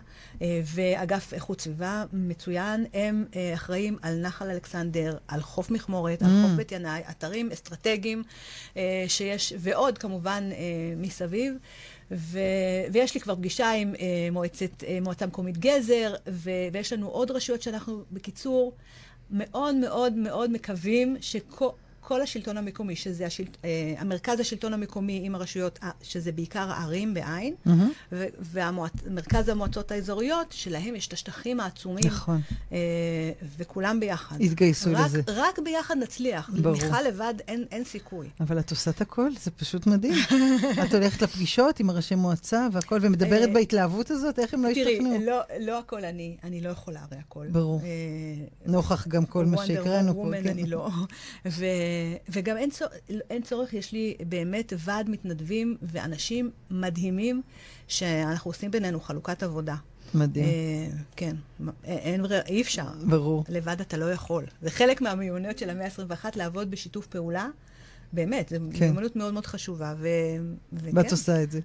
[SPEAKER 2] ואגף איכות סביבה מצוין. הם אחראים על נחל אלכסנדר, על חוף מכמורת, mm. על חוף בית ינאי, אתרים אסטרטגיים שיש, ועוד כמובן מסביב. ו, ויש לי כבר פגישה עם אה, מועצת, אה, מועצה מקומית גזר, ו, ויש לנו עוד רשויות שאנחנו, בקיצור, מאוד מאוד מאוד מקווים שכל... כל השלטון המקומי, שזה השלט, אה, המרכז השלטון המקומי עם הרשויות, אה, שזה בעיקר הערים בעין, mm-hmm. ומרכז המועצות האזוריות, שלהם יש את השטחים העצומים.
[SPEAKER 1] נכון. אה,
[SPEAKER 2] וכולם ביחד.
[SPEAKER 1] התגייסו
[SPEAKER 2] רק,
[SPEAKER 1] לזה.
[SPEAKER 2] רק ביחד נצליח. ברור. מיכל לבד אין, אין סיכוי.
[SPEAKER 1] אבל את עושה את הכל, זה פשוט מדהים. את הולכת לפגישות עם הראשי מועצה והכל, ומדברת בהתלהבות הזאת, איך הם לא השתכנעו?
[SPEAKER 2] תראי, לא, לא הכל אני, אני לא יכולה הרי הכל.
[SPEAKER 1] ברור. נוכח גם כל מה שהקראנו פה.
[SPEAKER 2] כן. אני לא. וגם אין, צור, אין צורך, יש לי באמת ועד מתנדבים ואנשים מדהימים שאנחנו עושים בינינו חלוקת עבודה.
[SPEAKER 1] מדהים.
[SPEAKER 2] אה, כן, אין, אי אפשר.
[SPEAKER 1] ברור.
[SPEAKER 2] לבד אתה לא יכול. זה חלק מהמיומנויות של המאה ה-21, לעבוד בשיתוף פעולה. באמת, זו כן. מיומנות מאוד מאוד חשובה. ו...
[SPEAKER 1] וכן. ואת עושה את זה.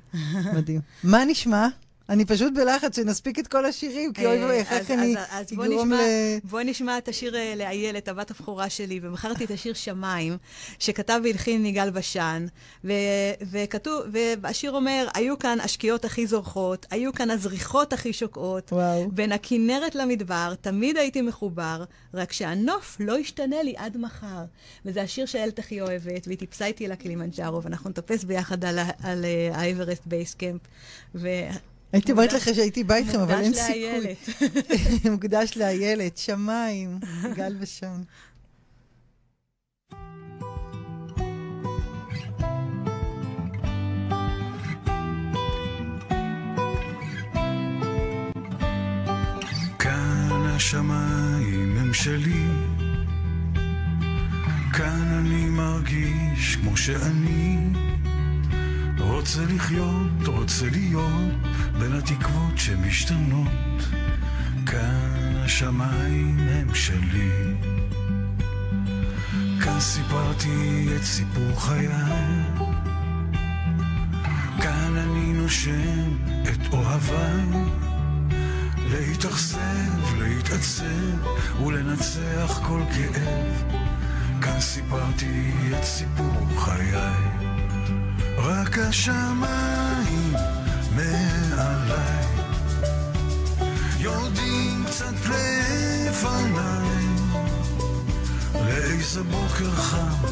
[SPEAKER 1] מדהים. מה נשמע? אני פשוט בלחץ שנספיק את כל השירים, כי אוי ואבוי, איך אני אגרום ל...
[SPEAKER 2] בואי נשמע את השיר לאיילת, הבת הבכורה שלי, ובחרתי את השיר שמיים, שכתב והלחין יגאל בשן, וכתוב, והשיר אומר, היו כאן השקיעות הכי זורחות, היו כאן הזריחות הכי שוקעות, בין הכנרת למדבר, תמיד הייתי מחובר, רק שהנוף לא ישתנה לי עד מחר. וזה השיר שאיילת הכי אוהבת, והיא טיפסה איתי לקילימנג'ארו, ואנחנו נטפס ביחד על האוורסט base camp.
[SPEAKER 1] הייתי אומרת לך שהייתי בא איתכם, אבל אין סיכוי. מוקדש לאיילת, שמיים, גל ושון.
[SPEAKER 4] השמיים הם שלי, כאן אני מרגיש כמו שאני. רוצה לחיות, רוצה להיות בין התקוות שמשתנות. כאן השמיים הם שלי. כאן סיפרתי את סיפור חיי. כאן אני נושם את אוהביי. להתאכזב, להתעצב ולנצח כל כאב. כאן סיפרתי את סיפור חיי. רק השמיים מעליי. יורדים קצת לפניי. לאיזה בוקר חם,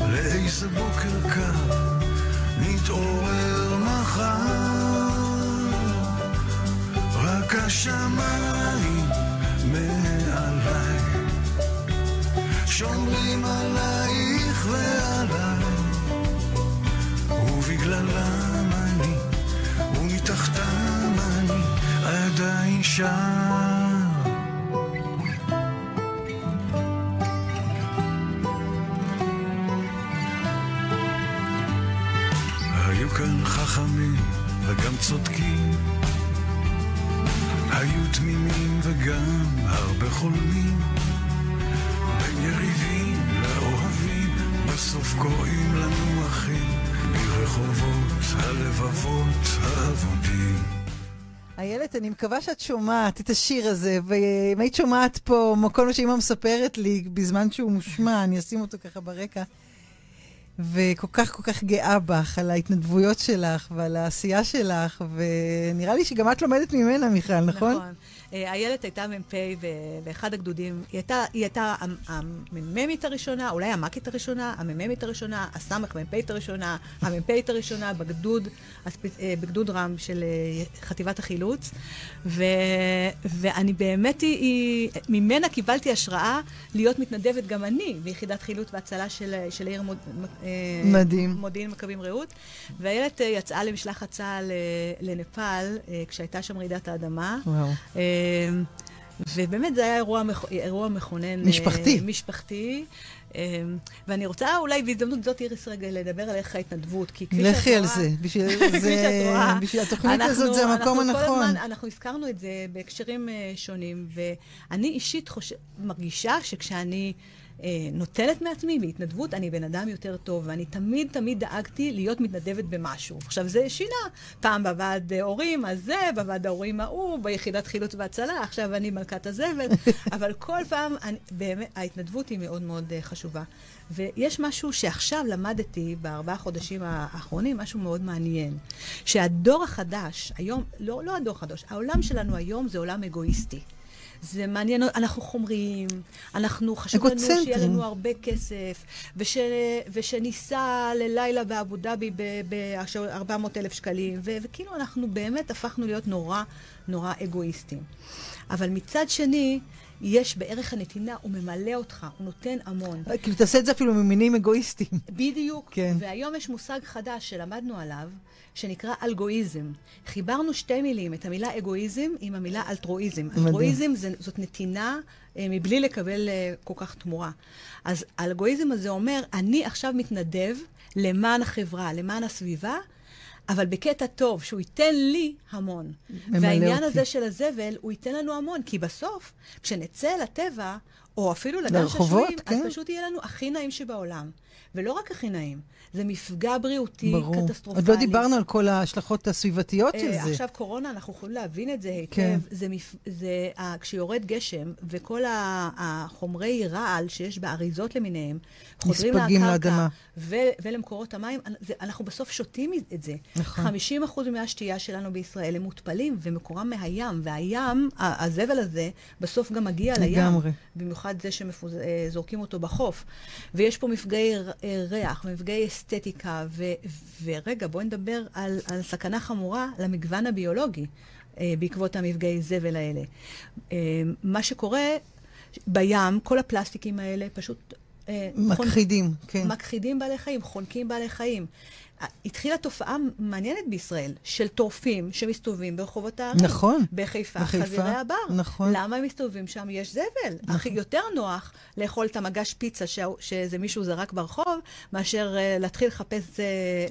[SPEAKER 4] לאיזה בוקר קר נתעורר מחר. רק השמיים מעליי. שומרים עלייך ועליי ובגללם אני, ומתחתם אני עדיין שם. היו כאן חכמים וגם צודקים, היו תמימים וגם הרבה חולמים, בין יריבים לאוהבים, בסוף קוראים לנו אחים. ברחובות הלבבות האבודים.
[SPEAKER 1] איילת, אני מקווה שאת שומעת את השיר הזה, ואם היית שומעת פה כל מה שאימא מספרת לי בזמן שהוא מושמע, אני אשים אותו ככה ברקע. וכל כך כל כך גאה בך, על ההתנדבויות שלך ועל העשייה שלך, ונראה לי שגם את לומדת ממנה, מיכל, נכון?
[SPEAKER 2] נכון. אה, איילת הייתה מ"פ באחד הגדודים. היא הייתה, היא הייתה המ"מית הראשונה, אולי המ"כית הראשונה, המ"מית הראשונה, הסמ"פית הראשונה, המ"פית הראשונה בגדוד, אה, בגדוד רם של אה, חטיבת החילוץ. ו, ואני באמת, היא, ממנה קיבלתי השראה להיות מתנדבת גם אני ביחידת חילוץ והצלה של, של העיר מוד,
[SPEAKER 1] מדהים.
[SPEAKER 2] מודיעין מכבים רעות. ואיילת יצאה למשלחת צה"ל לנפאל, כשהייתה שם רעידת האדמה.
[SPEAKER 1] וואו.
[SPEAKER 2] ובאמת זה היה אירוע, מכ... אירוע מכונן.
[SPEAKER 1] משפחתי.
[SPEAKER 2] Uh, משפחתי. Uh, ואני רוצה אולי בהזדמנות זאת, איריס, רגע לדבר על איך ההתנדבות, כי כפי
[SPEAKER 1] שאת רואה... לכי על זה, בשביל, זה, בשביל התוכנית אנחנו, הזאת זה המקום הנכון. אנחנו כל הזמן,
[SPEAKER 2] אנחנו הזכרנו את זה בהקשרים uh, שונים, ואני אישית חוש... מרגישה שכשאני... אה, נותנת מעצמי בהתנדבות, אני בן אדם יותר טוב, ואני תמיד תמיד דאגתי להיות מתנדבת במשהו. עכשיו, זה שינה. פעם בוועד הורים הזה, בוועד ההורים ההוא, ביחידת חילוץ והצלה, עכשיו אני מלכת הזבל, אבל כל פעם, אני, באמת, ההתנדבות היא מאוד מאוד uh, חשובה. ויש משהו שעכשיו למדתי בארבעה חודשים האחרונים, משהו מאוד מעניין. שהדור החדש, היום, לא, לא הדור החדש, העולם שלנו היום זה עולם אגואיסטי. זה מעניין, אנחנו חומריים, אנחנו, חשוב לנו שיהיה לנו הרבה כסף, וש, ושניסע ללילה באבו דאבי ב-400 אלף שקלים, ו, וכאילו אנחנו באמת הפכנו להיות נורא נורא אגואיסטים. אבל מצד שני, יש בערך הנתינה, הוא ממלא אותך, הוא נותן המון.
[SPEAKER 1] כאילו, תעשה את זה אפילו ממינים אגואיסטיים.
[SPEAKER 2] בדיוק. כן. והיום יש מושג חדש שלמדנו עליו, שנקרא אלגואיזם. חיברנו שתי מילים, את המילה אגואיזם עם המילה אלטרואיזם. אלטרואיזם זאת נתינה אה, מבלי לקבל אה, כל כך תמורה. אז האלגואיזם הזה אומר, אני עכשיו מתנדב למען החברה, למען הסביבה, אבל בקטע טוב, שהוא ייתן לי המון. והעניין אותי. הזה של הזבל, הוא ייתן לנו המון, כי בסוף, כשנצא לטבע, או אפילו לגן שעשועים,
[SPEAKER 1] כן.
[SPEAKER 2] אז פשוט יהיה לנו הכי נעים שבעולם. ולא רק הכי נעים, זה מפגע בריאותי
[SPEAKER 1] ברור.
[SPEAKER 2] קטסטרופלי.
[SPEAKER 1] עוד לא דיברנו על כל ההשלכות הסביבתיות של
[SPEAKER 2] אה,
[SPEAKER 1] זה.
[SPEAKER 2] עכשיו קורונה, אנחנו יכולים להבין את זה היטב.
[SPEAKER 1] כן.
[SPEAKER 2] זה, מפ... זה. כשיורד גשם, וכל. החומרי רעל שיש באריזות למיניהם, חוזרים
[SPEAKER 1] נספגים
[SPEAKER 2] לקרקע
[SPEAKER 1] לאדמה.
[SPEAKER 2] ו... ולמקורות המים. אנחנו בסוף שותים את זה.
[SPEAKER 1] נכון.
[SPEAKER 2] 50% ממי השתייה שלנו בישראל הם מותפלים, ומקורם מהים, והים, הזבל הזה, בסוף גם מגיע לים.
[SPEAKER 1] לגמרי.
[SPEAKER 2] במיוחד זה שזורקים אותו בחוף. ויש פה מפגעי אה, ריח, מפגעי אסתטיקה, ו- ורגע, בואי נדבר על, על סכנה חמורה למגוון הביולוגי אה, בעקבות המפגעי זבל האלה. אה, מה שקורה בים, כל הפלסטיקים האלה פשוט... אה, חונ-
[SPEAKER 1] מכחידים, כן.
[SPEAKER 2] מכחידים בעלי חיים, חונקים בעלי חיים. התחילה תופעה מעניינת בישראל של טורפים שמסתובבים ברחובות הערים.
[SPEAKER 1] נכון.
[SPEAKER 2] בחיפה,
[SPEAKER 1] בחיפה,
[SPEAKER 2] חזירי הבר.
[SPEAKER 1] נכון.
[SPEAKER 2] למה הם מסתובבים שם? יש זבל. הכי יותר נוח לאכול את המגש פיצה שה- שאיזה מישהו זרק ברחוב, מאשר uh, להתחיל לחפש uh,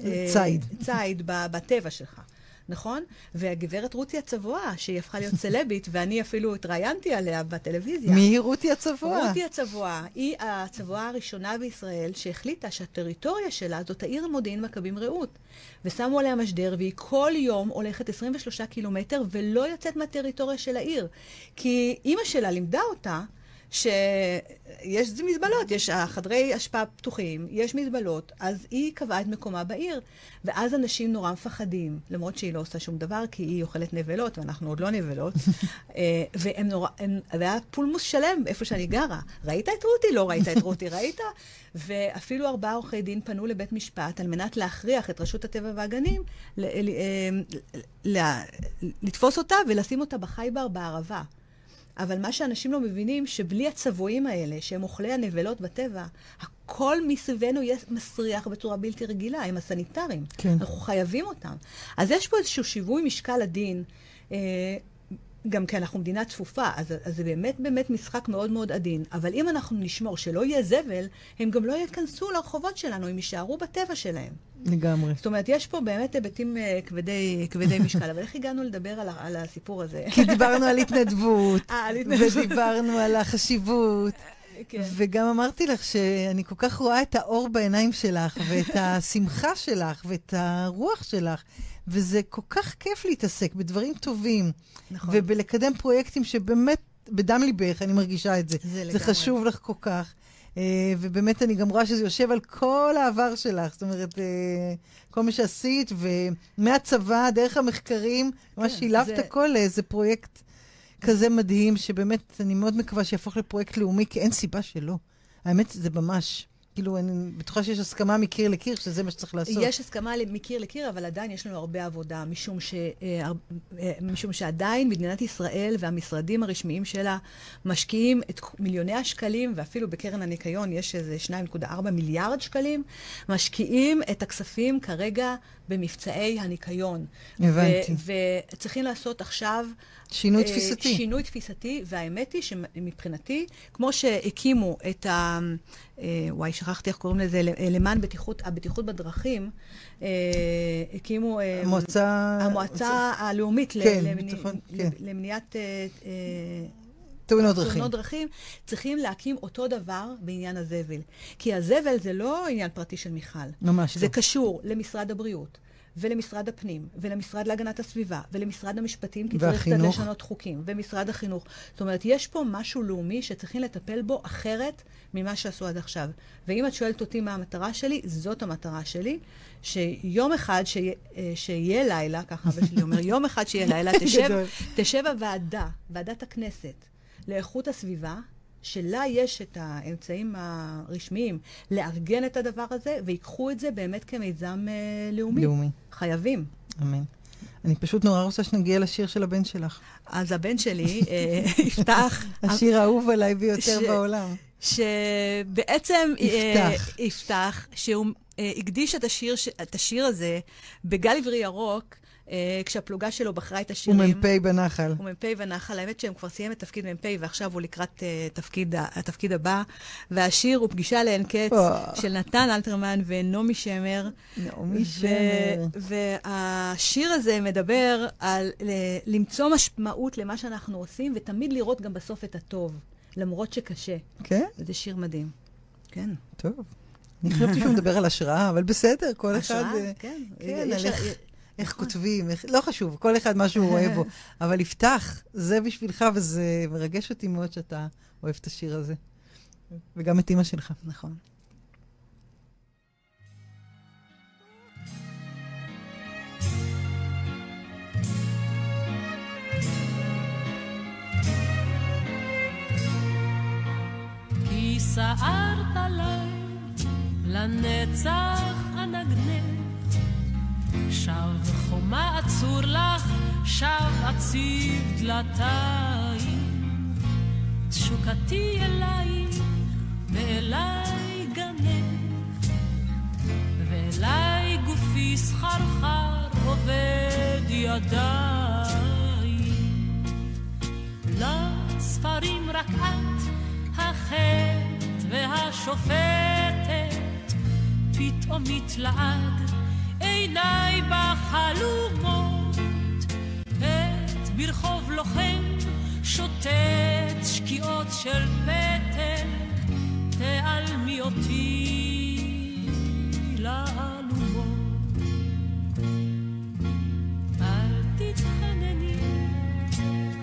[SPEAKER 2] uh,
[SPEAKER 1] ציד.
[SPEAKER 2] ציד ב- בטבע שלך. נכון? והגברת רותי הצבועה, שהיא הפכה להיות סלבית, ואני אפילו התראיינתי עליה בטלוויזיה.
[SPEAKER 1] מי היא רותי הצבוע?
[SPEAKER 2] רותי הצבועה היא הצבועה הראשונה בישראל שהחליטה שהטריטוריה שלה זאת העיר מודיעין מכבים רעות. ושמו עליה משדר, והיא כל יום הולכת 23 קילומטר ולא יוצאת מהטריטוריה של העיר. כי אימא שלה לימדה אותה שיש מזבלות, יש חדרי אשפה פתוחים, יש מזבלות, אז היא קבעה את מקומה בעיר. ואז אנשים נורא מפחדים, למרות שהיא לא עושה שום דבר, כי היא אוכלת נבלות, ואנחנו עוד לא נבלות. אה, והם נורא, הם, והיה פולמוס שלם איפה שאני גרה. ראית את רותי? לא ראית את רותי, ראית? ואפילו ארבעה עורכי דין פנו לבית משפט על מנת להכריח את רשות הטבע והגנים ל- ל- אה, ל- לתפוס אותה ולשים אותה בחי-בר בערבה. אבל מה שאנשים לא מבינים, שבלי הצבועים האלה, שהם אוכלי הנבלות בטבע, הכל מסביבנו יהיה מסריח בצורה בלתי רגילה, הם הסניטרים.
[SPEAKER 1] כן.
[SPEAKER 2] אנחנו חייבים אותם. אז יש פה איזשהו שיווי משקל עדין. אה, גם כי אנחנו מדינה צפופה, אז, אז זה באמת באמת משחק מאוד מאוד עדין. אבל אם אנחנו נשמור שלא יהיה זבל, הם גם לא ייכנסו לרחובות שלנו, הם יישארו בטבע שלהם.
[SPEAKER 1] לגמרי.
[SPEAKER 2] זאת אומרת, יש פה באמת היבטים uh, כבדי, כבדי משקל, אבל איך הגענו לדבר על, על הסיפור הזה?
[SPEAKER 1] כי דיברנו על התנדבות,
[SPEAKER 2] אה, על התנדבות.
[SPEAKER 1] ודיברנו על החשיבות,
[SPEAKER 2] כן.
[SPEAKER 1] וגם אמרתי לך שאני כל כך רואה את האור בעיניים שלך, ואת השמחה שלך, ואת הרוח שלך, וזה כל כך כיף להתעסק בדברים טובים,
[SPEAKER 2] נכון.
[SPEAKER 1] ובלקדם פרויקטים שבאמת בדם ליבך, אני מרגישה את זה.
[SPEAKER 2] זה
[SPEAKER 1] זה
[SPEAKER 2] לגמרי.
[SPEAKER 1] חשוב לך כל כך. Uh, ובאמת אני גם רואה שזה יושב על כל העבר שלך, זאת אומרת, uh, כל מה שעשית, ומהצבא, דרך המחקרים, ממש
[SPEAKER 2] כן,
[SPEAKER 1] שילבת
[SPEAKER 2] זה-
[SPEAKER 1] הכל לאיזה פרויקט כזה מדהים, שבאמת אני מאוד מקווה שיהפוך לפרויקט לאומי, כי אין סיבה שלא. האמת, זה ממש, כאילו, אני בטוחה שיש הסכמה מקיר לקיר שזה מה שצריך לעשות.
[SPEAKER 2] יש הסכמה מקיר לקיר, אבל עדיין יש לנו הרבה עבודה, משום, ש, אה, אה, משום שעדיין מדינת ישראל והמשרדים הרשמיים שלה משקיעים את מיליוני השקלים, ואפילו בקרן הניקיון יש איזה 2.4 מיליארד שקלים, משקיעים את הכספים כרגע במבצעי הניקיון.
[SPEAKER 1] הבנתי.
[SPEAKER 2] וצריכים לעשות עכשיו...
[SPEAKER 1] שינוי
[SPEAKER 2] אה,
[SPEAKER 1] תפיסתי.
[SPEAKER 2] שינוי תפיסתי, והאמת היא שמבחינתי, כמו שהקימו את ה... אה, וואי, שכחתי איך קוראים לזה, למען בטיחות, הבטיחות בדרכים, אה, הקימו... אה,
[SPEAKER 1] המועצה...
[SPEAKER 2] המועצה הלאומית
[SPEAKER 1] כן,
[SPEAKER 2] למני-
[SPEAKER 1] ביטחון, כן.
[SPEAKER 2] למניעת אה, אה,
[SPEAKER 1] תאונות דרכים.
[SPEAKER 2] תאונות דרכים, צריכים להקים אותו דבר בעניין הזבל. כי הזבל זה לא עניין פרטי של מיכל.
[SPEAKER 1] ממש
[SPEAKER 2] זה
[SPEAKER 1] לא.
[SPEAKER 2] קשור למשרד הבריאות, ולמשרד הפנים, ולמשרד להגנת הסביבה, ולמשרד המשפטים, כי צריך
[SPEAKER 1] והחינוך.
[SPEAKER 2] קצת לשנות חוקים, ומשרד החינוך. זאת אומרת, יש פה משהו לאומי שצריכים לטפל בו אחרת ממה שעשו עד עכשיו. ואם את שואלת אותי מה המטרה שלי, זאת המטרה שלי, שיום אחד שיה, אה, שיהיה לילה, ככה אבא שלי אומר, יום אחד שיהיה לילה, תשב. תשב הוועדה, ועדת הכנסת, לאיכות הסביבה, שלה יש את האמצעים הרשמיים לארגן את הדבר הזה, ויקחו את זה באמת כמיזם אה, לאומי.
[SPEAKER 1] לאומי.
[SPEAKER 2] חייבים.
[SPEAKER 1] אמן. אני פשוט נורא רוצה שנגיע לשיר של הבן שלך.
[SPEAKER 2] אז הבן שלי אה, יפתח,
[SPEAKER 1] השיר האהוב עליי ביותר
[SPEAKER 2] ש-
[SPEAKER 1] בעולם.
[SPEAKER 2] שבעצם
[SPEAKER 1] יפתח.
[SPEAKER 2] אה, יפתח, שהוא אה, הקדיש את השיר, את השיר הזה בגל עברי ירוק, כשהפלוגה שלו בחרה את
[SPEAKER 1] הוא
[SPEAKER 2] השירים.
[SPEAKER 1] מ"פ בנחל.
[SPEAKER 2] הוא מ"פ בנחל, האמת שהם כבר סיים את תפקיד מ"פ ועכשיו הוא לקראת uh, תפקיד, התפקיד הבא. והשיר הוא פגישה לאין קץ
[SPEAKER 1] אה.
[SPEAKER 2] של נתן אלתרמן ונעמי שמר.
[SPEAKER 1] נעמי שמר.
[SPEAKER 2] והשיר הזה מדבר על למצוא משמעות למה שאנחנו עושים ותמיד לראות גם בסוף את הטוב. למרות שקשה.
[SPEAKER 1] כן?
[SPEAKER 2] וזה שיר מדהים. כן.
[SPEAKER 1] טוב. אני חשבתי שהוא מדבר על השראה, אבל בסדר, כל אחד...
[SPEAKER 2] השראה,
[SPEAKER 1] אה,
[SPEAKER 2] כן.
[SPEAKER 1] כן, איך-. כותבים, איך- לא חשוב, כל אחד מה שהוא רואה בו. אבל יפתח, זה בשבילך, וזה מרגש אותי מאוד שאתה אוהב את השיר הזה. וגם את אימא שלך.
[SPEAKER 2] נכון.
[SPEAKER 5] סערת עליי, לנצח אנגנך. שב חומה אצור לך, שב אציב דלתיים. תשוקתי אלייך, ואליי גנך. ואליי גופי סחרחר עובד ידיים. לספרים רק את החטא והשופטת, פתאום מתלעד עיניי בחלומות, עת ברחוב לוחם שוטט שקיעות של פטל, תעלמי אותי לאלומות. אל תתחנני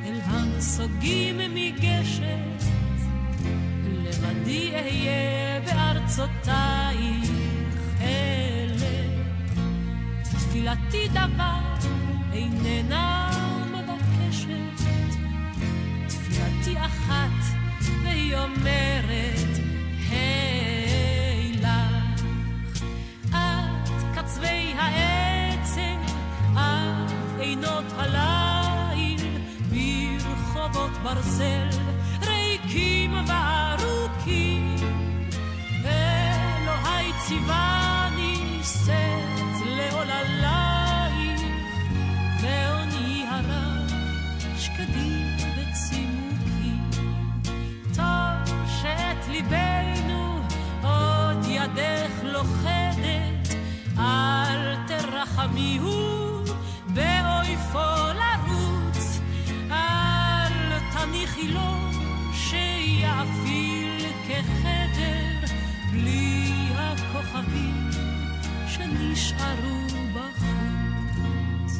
[SPEAKER 5] אל הנסוגים מגשת, לבדי אהיה בארצותייך תפילתי דבר איננה מבקשת, תפילתי אחת והיא אומרת, היי לך. את קצווי העצם, את עינות הליל, ברחובות ברזל, ריקים וארוכים. אלוהי ציווני שאת ידך לוכדת, אל תרחמיהו באויפו לרוץ, אל תניחי לו שיאפיל כחדר בלי הכוכבים שנשארו בחוץ.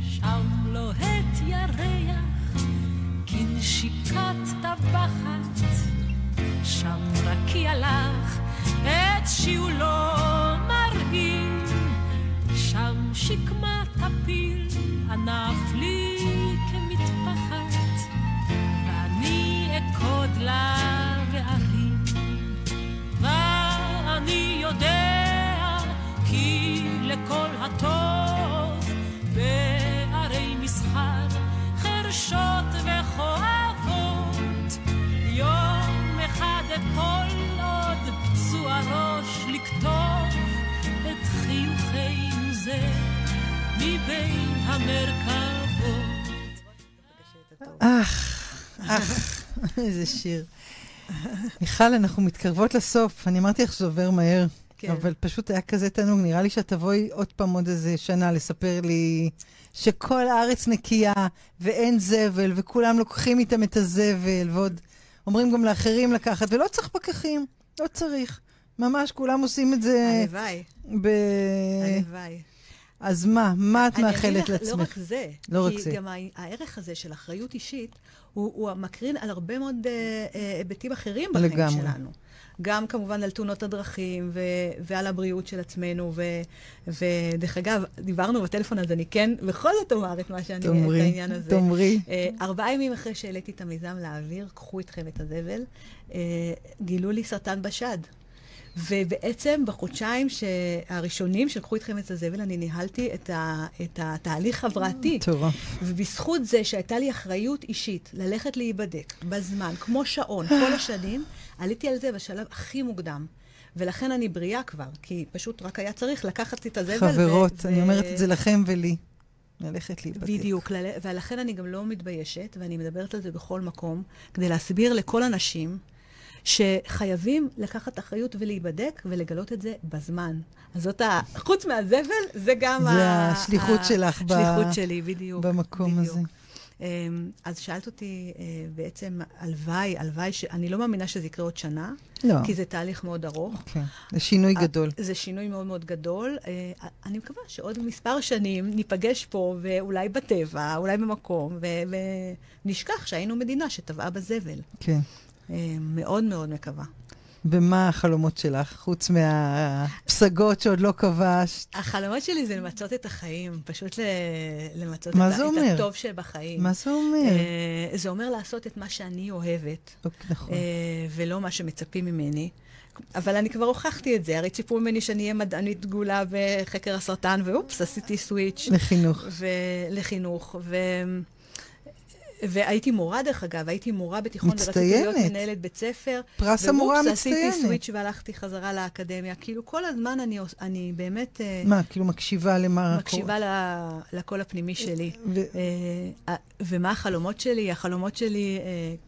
[SPEAKER 5] שם לוהט ירח כנשיקת טבחת, שם רקיע לך את שיעולו המרכבות
[SPEAKER 1] אך, אך, איזה שיר. מיכל, אנחנו מתקרבות לסוף. אני אמרתי לך שזה עובר מהר,
[SPEAKER 2] כן.
[SPEAKER 1] אבל פשוט היה כזה תענוג. נראה לי שאת תבואי עוד פעם עוד איזה שנה לספר לי שכל הארץ נקייה ואין זבל, וכולם לוקחים איתם את הזבל, ועוד אומרים גם לאחרים לקחת, ולא צריך פקחים, לא צריך. ממש כולם עושים את זה
[SPEAKER 2] הלוואי,
[SPEAKER 1] ב...
[SPEAKER 2] הלוואי.
[SPEAKER 1] אז מה? מה את מאחלת
[SPEAKER 2] לא
[SPEAKER 1] לעצמך?
[SPEAKER 2] רק זה.
[SPEAKER 1] לא רק
[SPEAKER 2] כי
[SPEAKER 1] זה.
[SPEAKER 2] גם ה- הערך הזה של אחריות אישית, הוא, הוא מקרין על הרבה מאוד אה, אה, היבטים אחרים בחיים
[SPEAKER 1] לגמרי.
[SPEAKER 2] שלנו. גם כמובן על תאונות הדרכים ו- ועל הבריאות של עצמנו. ו- ודרך אגב, דיברנו בטלפון, אז אני כן בכל זאת אומר את מה שאני, את
[SPEAKER 1] תאמרי,
[SPEAKER 2] העניין הזה.
[SPEAKER 1] תאמרי.
[SPEAKER 2] אה, ארבעה ימים אחרי שהעליתי את המיזם לאוויר, קחו איתכם את הזבל, אה, גילו לי סרטן בשד. ובעצם בחודשיים הראשונים שלקחו איתכם את הזבל, אני ניהלתי את, ה- את התהליך הבראתי.
[SPEAKER 1] מטורף.
[SPEAKER 2] ובזכות זה שהייתה לי אחריות אישית ללכת להיבדק בזמן, כמו שעון, כל השנים, עליתי על זה בשלב הכי מוקדם. ולכן אני בריאה כבר, כי פשוט רק היה צריך לקחת את הזבל.
[SPEAKER 1] חברות,
[SPEAKER 2] ו-
[SPEAKER 1] אני
[SPEAKER 2] ו-
[SPEAKER 1] אומרת את זה לכם ולי. ללכת להיבדק.
[SPEAKER 2] בדיוק, ולכן אני גם לא מתביישת, ואני מדברת על זה בכל מקום, כדי להסביר לכל הנשים שחייבים לקחת אחריות ולהיבדק ולגלות את זה בזמן. אז זאת ה... חוץ מהזבל, זה גם
[SPEAKER 1] זה השליחות שלך ב-
[SPEAKER 2] השליחות שלי, בדיוק.
[SPEAKER 1] במקום
[SPEAKER 2] בדיוק.
[SPEAKER 1] הזה.
[SPEAKER 2] אמ, אז שאלת אותי אה, בעצם, הלוואי, הלוואי, ש... אני לא מאמינה שזה יקרה עוד שנה,
[SPEAKER 1] לא.
[SPEAKER 2] כי זה תהליך מאוד ארוך.
[SPEAKER 1] כן, זה שינוי גדול.
[SPEAKER 2] זה שינוי מאוד מאוד גדול. אה, אני מקווה שעוד מספר שנים ניפגש פה, ואולי בטבע, אולי במקום, ו- ונשכח שהיינו מדינה שטבעה בזבל.
[SPEAKER 1] כן.
[SPEAKER 2] אה, מאוד מאוד מקווה.
[SPEAKER 1] ומה החלומות שלך, חוץ מהפסגות שעוד לא כבשת?
[SPEAKER 2] החלומות שלי זה למצות את החיים, פשוט ל- למצות את, ה-? את הטוב שבחיים.
[SPEAKER 1] מה זה אומר?
[SPEAKER 2] אה, זה אומר לעשות את מה שאני אוהבת,
[SPEAKER 1] אוקיי, נכון.
[SPEAKER 2] אה, ולא מה שמצפים ממני. אבל אני כבר הוכחתי את זה, הרי ציפו ממני שאני אהיה מדענית דגולה בחקר הסרטן, ואופס, עשיתי סוויץ'.
[SPEAKER 1] לחינוך.
[SPEAKER 2] ולחינוך. ו... והייתי מורה, דרך אגב, הייתי מורה בתיכון, ורציתי להיות
[SPEAKER 1] מצטיינת.
[SPEAKER 2] מנהלת בית ספר.
[SPEAKER 1] פרס המורה
[SPEAKER 2] ואופס, עשיתי
[SPEAKER 1] המצטיינת.
[SPEAKER 2] סוויץ' והלכתי חזרה לאקדמיה. כאילו, כל הזמן אני, אני באמת אה,
[SPEAKER 1] מה, כאילו מקשיבה למה...
[SPEAKER 2] מקשיבה ל- לקול הפנימי שלי.
[SPEAKER 1] ו-
[SPEAKER 2] אה, ומה החלומות שלי? החלומות שלי,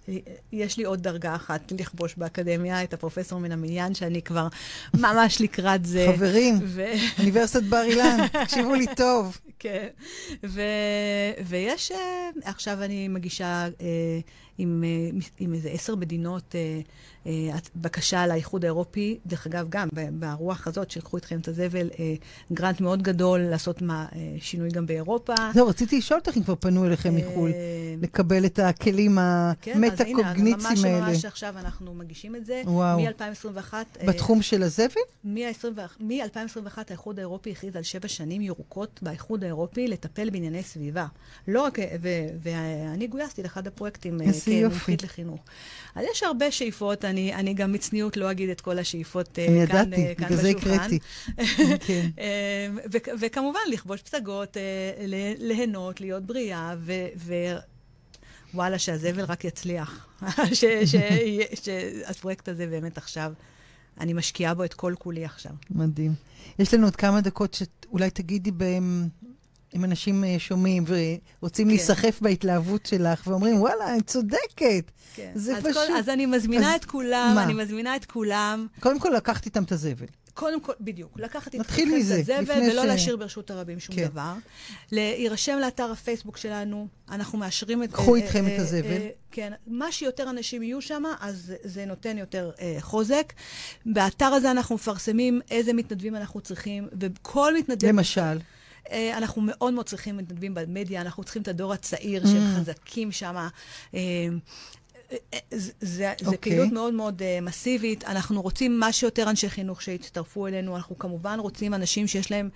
[SPEAKER 2] אה, יש לי עוד דרגה אחת לכבוש באקדמיה, את הפרופסור מן המניין, שאני כבר ממש לקראת זה.
[SPEAKER 1] חברים,
[SPEAKER 2] ו...
[SPEAKER 1] אוניברסיטת בר אילן, תקשיבו לי טוב.
[SPEAKER 2] כן. ו... ויש, עכשיו אני מגישה אה, עם, אה, עם איזה עשר מדינות אה, בקשה לאיחוד האירופי, דרך אגב, גם ברוח הזאת, שיקחו איתכם את הזבל, אה, גרנט מאוד גדול לעשות מה, אה, שינוי גם באירופה.
[SPEAKER 1] זהו, רציתי לשאול אותך אם כבר פנו אליכם מחו"ל,
[SPEAKER 2] אה,
[SPEAKER 1] לקבל את הכלים
[SPEAKER 2] כן, אז הנה,
[SPEAKER 1] המטה-קוגניציים
[SPEAKER 2] ממש
[SPEAKER 1] האלה.
[SPEAKER 2] ממש עכשיו אנחנו מגישים את זה.
[SPEAKER 1] וואו.
[SPEAKER 2] מ-2021.
[SPEAKER 1] בתחום של הזבל?
[SPEAKER 2] מ-2021 האיחוד האירופי הכריז על שבע שנים ירוקות באיחוד האירופי לטפל בענייני סביבה. לא רק, ואני גויסתי לאחד הפרויקטים אה. כמומחית לחינוך. אז יש הרבה שאיפות, אני, אני גם מצניעות לא אגיד את כל השאיפות אה,
[SPEAKER 1] אני
[SPEAKER 2] כאן,
[SPEAKER 1] ידעתי,
[SPEAKER 2] אה,
[SPEAKER 1] בגלל זה
[SPEAKER 2] בשולחן.
[SPEAKER 1] הקראתי. כן.
[SPEAKER 2] אה, וכמובן, לכבוש פסגות, ליהנות, להיות בריאה, ו- ו- וואלה, שהזבל רק יצליח. שהפרויקט הזה באמת עכשיו, אני משקיעה בו את כל כולי עכשיו.
[SPEAKER 1] מדהים. יש לנו עוד כמה דקות שאולי תגידי בהם, אם אנשים אה, שומעים ורוצים
[SPEAKER 2] כן.
[SPEAKER 1] להיסחף בהתלהבות שלך, ואומרים, וואלה, אני צודקת.
[SPEAKER 2] כן.
[SPEAKER 1] זה
[SPEAKER 2] אז
[SPEAKER 1] פשוט.
[SPEAKER 2] כל, אז אני מזמינה
[SPEAKER 1] אז
[SPEAKER 2] את כולם,
[SPEAKER 1] מה?
[SPEAKER 2] אני מזמינה את כולם.
[SPEAKER 1] קודם כל לקחת איתם את הזבל.
[SPEAKER 2] קודם כל, בדיוק, לקחת את
[SPEAKER 1] נתחיל
[SPEAKER 2] את הזבל ולא
[SPEAKER 1] ש-
[SPEAKER 2] להשאיר ברשות הרבים שום
[SPEAKER 1] כן.
[SPEAKER 2] דבר. להירשם לאתר הפייסבוק שלנו, אנחנו מאשרים את...
[SPEAKER 1] קחו
[SPEAKER 2] אה,
[SPEAKER 1] איתכם
[SPEAKER 2] אה,
[SPEAKER 1] את הזבל.
[SPEAKER 2] כן, מה שיותר אנשים יהיו שם, אז זה- נותן יותר אה, חוזק. באתר הזה אנחנו מפרסמים איזה מתנדבים אנחנו צריכים, וכל מתנדב...
[SPEAKER 1] למשל,
[SPEAKER 2] אנחנו מאוד מאוד צריכים מתנדבים במדיה, אנחנו צריכים את הדור הצעיר
[SPEAKER 1] Mm.
[SPEAKER 2] שהם חזקים שם. אה, אה, אה, זה, זה
[SPEAKER 1] אוקיי.
[SPEAKER 2] פעילות מאוד מאוד uh, מסיבית. אנחנו רוצים מה שיותר אנשי חינוך שיצטרפו אלינו. אנחנו כמובן רוצים אנשים שיש להם,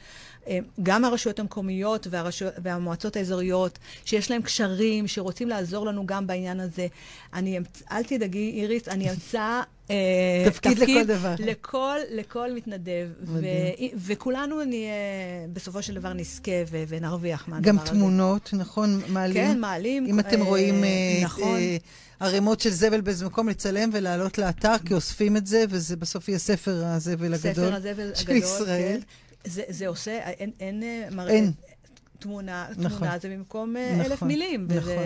[SPEAKER 2] uh, גם הרשויות המקומיות והרשויות, והמועצות האזוריות, שיש להם קשרים, שרוצים לעזור לנו גם בעניין הזה. אני, אמצ- אל תדאגי, איריס, אני אמצא... אה,
[SPEAKER 1] תפקיד לכל דבר.
[SPEAKER 2] לכל, לכל מתנדב. ו-. וכולנו נהיה, בסופו של דבר נזכה ו- ונרוויח מהדבר
[SPEAKER 1] גם
[SPEAKER 2] הזה.
[SPEAKER 1] תמונות, נכון? מעלים.
[SPEAKER 2] כן, מעלים.
[SPEAKER 1] אם אתם
[SPEAKER 2] אה,
[SPEAKER 1] רואים אה,
[SPEAKER 2] נכון.
[SPEAKER 1] אה, ערימות של זבל באיזה מקום, לצלם ולעלות לאתר, כי אוספים את זה, וזה בסוף יהיה ספר הזבל הגדול.
[SPEAKER 2] ספר הזבל
[SPEAKER 1] של
[SPEAKER 2] הגדול,
[SPEAKER 1] ישראל.
[SPEAKER 2] כן. זה, זה עושה, אין, אין, אה, מראה,
[SPEAKER 1] אין.
[SPEAKER 2] תמונה,
[SPEAKER 1] נכון.
[SPEAKER 2] תמונה זה במקום אה,
[SPEAKER 1] נכון,
[SPEAKER 2] אלף מילים.
[SPEAKER 1] נכון.
[SPEAKER 2] וזה,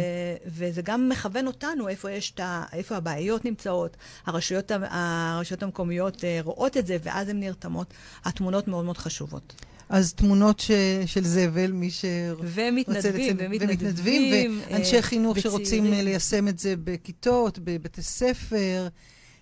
[SPEAKER 2] וזה גם מכוון אותנו איפה יש את ה... איפה הבעיות נמצאות. הרשויות, הרשויות המקומיות אה, רואות את זה, ואז הן נרתמות. התמונות מאוד מאוד חשובות.
[SPEAKER 1] אז תמונות ש... של זבל, מי ש...
[SPEAKER 2] ומתנדבים,
[SPEAKER 1] לצאת-
[SPEAKER 2] ומתנדבים.
[SPEAKER 1] ואנשי
[SPEAKER 2] אה,
[SPEAKER 1] חינוך שרוצים
[SPEAKER 2] וצעירים.
[SPEAKER 1] אה, ליישם את זה בכיתות, בבתי ספר.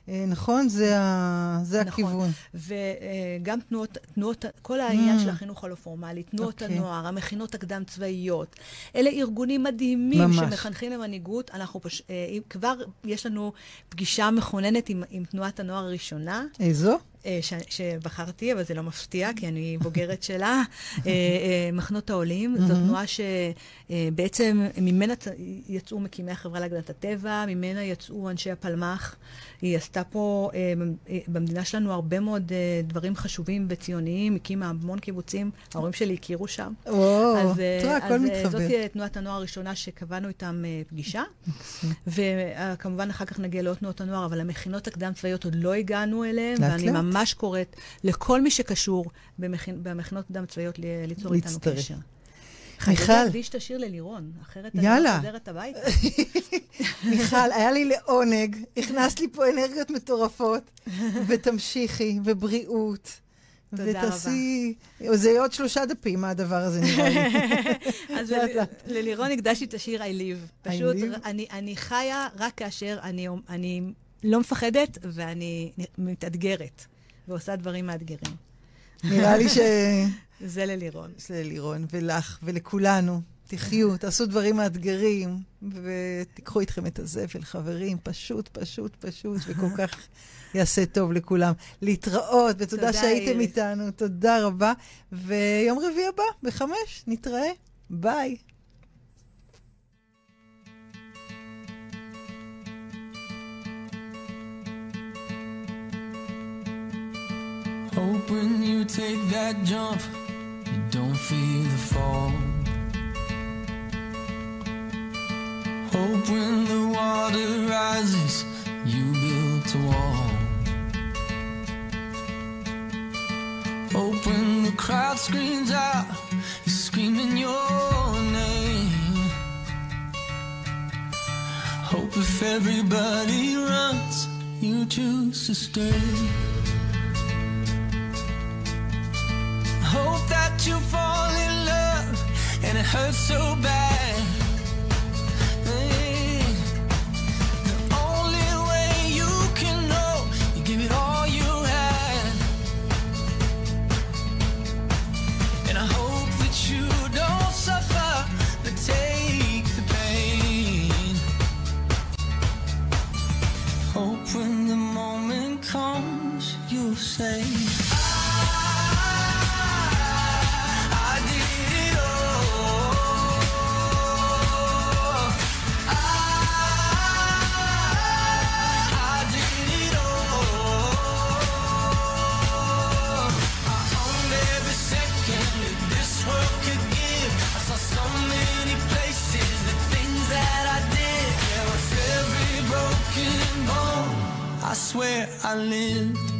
[SPEAKER 1] אה, נכון? זה, ה... זה
[SPEAKER 2] נכון.
[SPEAKER 1] הכיוון.
[SPEAKER 2] וגם תנועות, תנועות, כל העניין
[SPEAKER 1] Mm.
[SPEAKER 2] של החינוך הלא פורמלי, תנועות
[SPEAKER 1] אוקיי.
[SPEAKER 2] הנוער, המכינות הקדם-צבאיות, אלה ארגונים מדהימים
[SPEAKER 1] ממש.
[SPEAKER 2] שמחנכים למנהיגות. אנחנו פש... אה, כבר יש לנו פגישה מכוננת עם, עם תנועת הנוער הראשונה.
[SPEAKER 1] איזו?
[SPEAKER 2] אה, ש, שבחרתי, אבל זה לא מפתיע, כי אני בוגרת שלה, אה, אה, מחנות העולים. זו תנועה שבעצם ממנה יצאו מקימי החברה להגנת הטבע, ממנה יצאו אנשי הפלמ"ח. היא עשתה פה במ- במדינה שלנו הרבה מאוד דברים חשובים וציוניים, הקימה המון קיבוצים, ההורים שלי הכירו שם.
[SPEAKER 1] או,
[SPEAKER 2] אז, אה,
[SPEAKER 1] תראה, הכל
[SPEAKER 2] אז,
[SPEAKER 1] מתחבר.
[SPEAKER 2] זאת אה, תנועת הנוער הראשונה שקבענו איתם פגישה. וכמובן אחר כך נגיע לעוד תנועות הנוער, אבל המכינות הקדם צבאיות עוד לא הגענו אליהן, ואני. ממש קוראת לכל מי שקשור במכינות קדם צבאיות ליצור איתנו. קשר.
[SPEAKER 1] מיכל.
[SPEAKER 2] חייבת להקדיש את השיר ללירון, אחרת אני
[SPEAKER 1] יאללה.
[SPEAKER 2] לא חוזרת הביתה.
[SPEAKER 1] מיכל, היה לי לעונג, הכנסת לי פה אנרגיות מטורפות, ותמשיכי, ובריאות,
[SPEAKER 2] תודה
[SPEAKER 1] ותעשי... זה יהיה עוד שלושה דפים, הדבר הזה נראה לי.
[SPEAKER 2] אז. ללירון הקדשתי את השיר I live. פשוט? אני, אני חיה רק כאשר אני, אני לא מפחדת ואני מתאתגרת, ועושה דברים מאתגרים.
[SPEAKER 1] נראה לי ש...
[SPEAKER 2] זה ללירון.
[SPEAKER 1] זה לירון ולך ולכולנו. תחיו, תעשו דברים מאתגרים, ותיקחו איתכם את הזפל, חברים, פשוט, פשוט, פשוט, וכל כך יעשה טוב לכולם. להתראות, ותודה
[SPEAKER 2] תודה,
[SPEAKER 1] שהייתם
[SPEAKER 2] איריס.
[SPEAKER 1] איתנו, תודה רבה. ויום רביעי הבא, בחמש, נתראה. ביי.
[SPEAKER 6] Hope when you take that jump, you don't feel the fall. Hope when the water rises, you build a wall. Hope when the crowd screams out, you're screaming your name. Hope if everybody runs, you choose to stay. You fall in love and it hurts so bad. where I lived.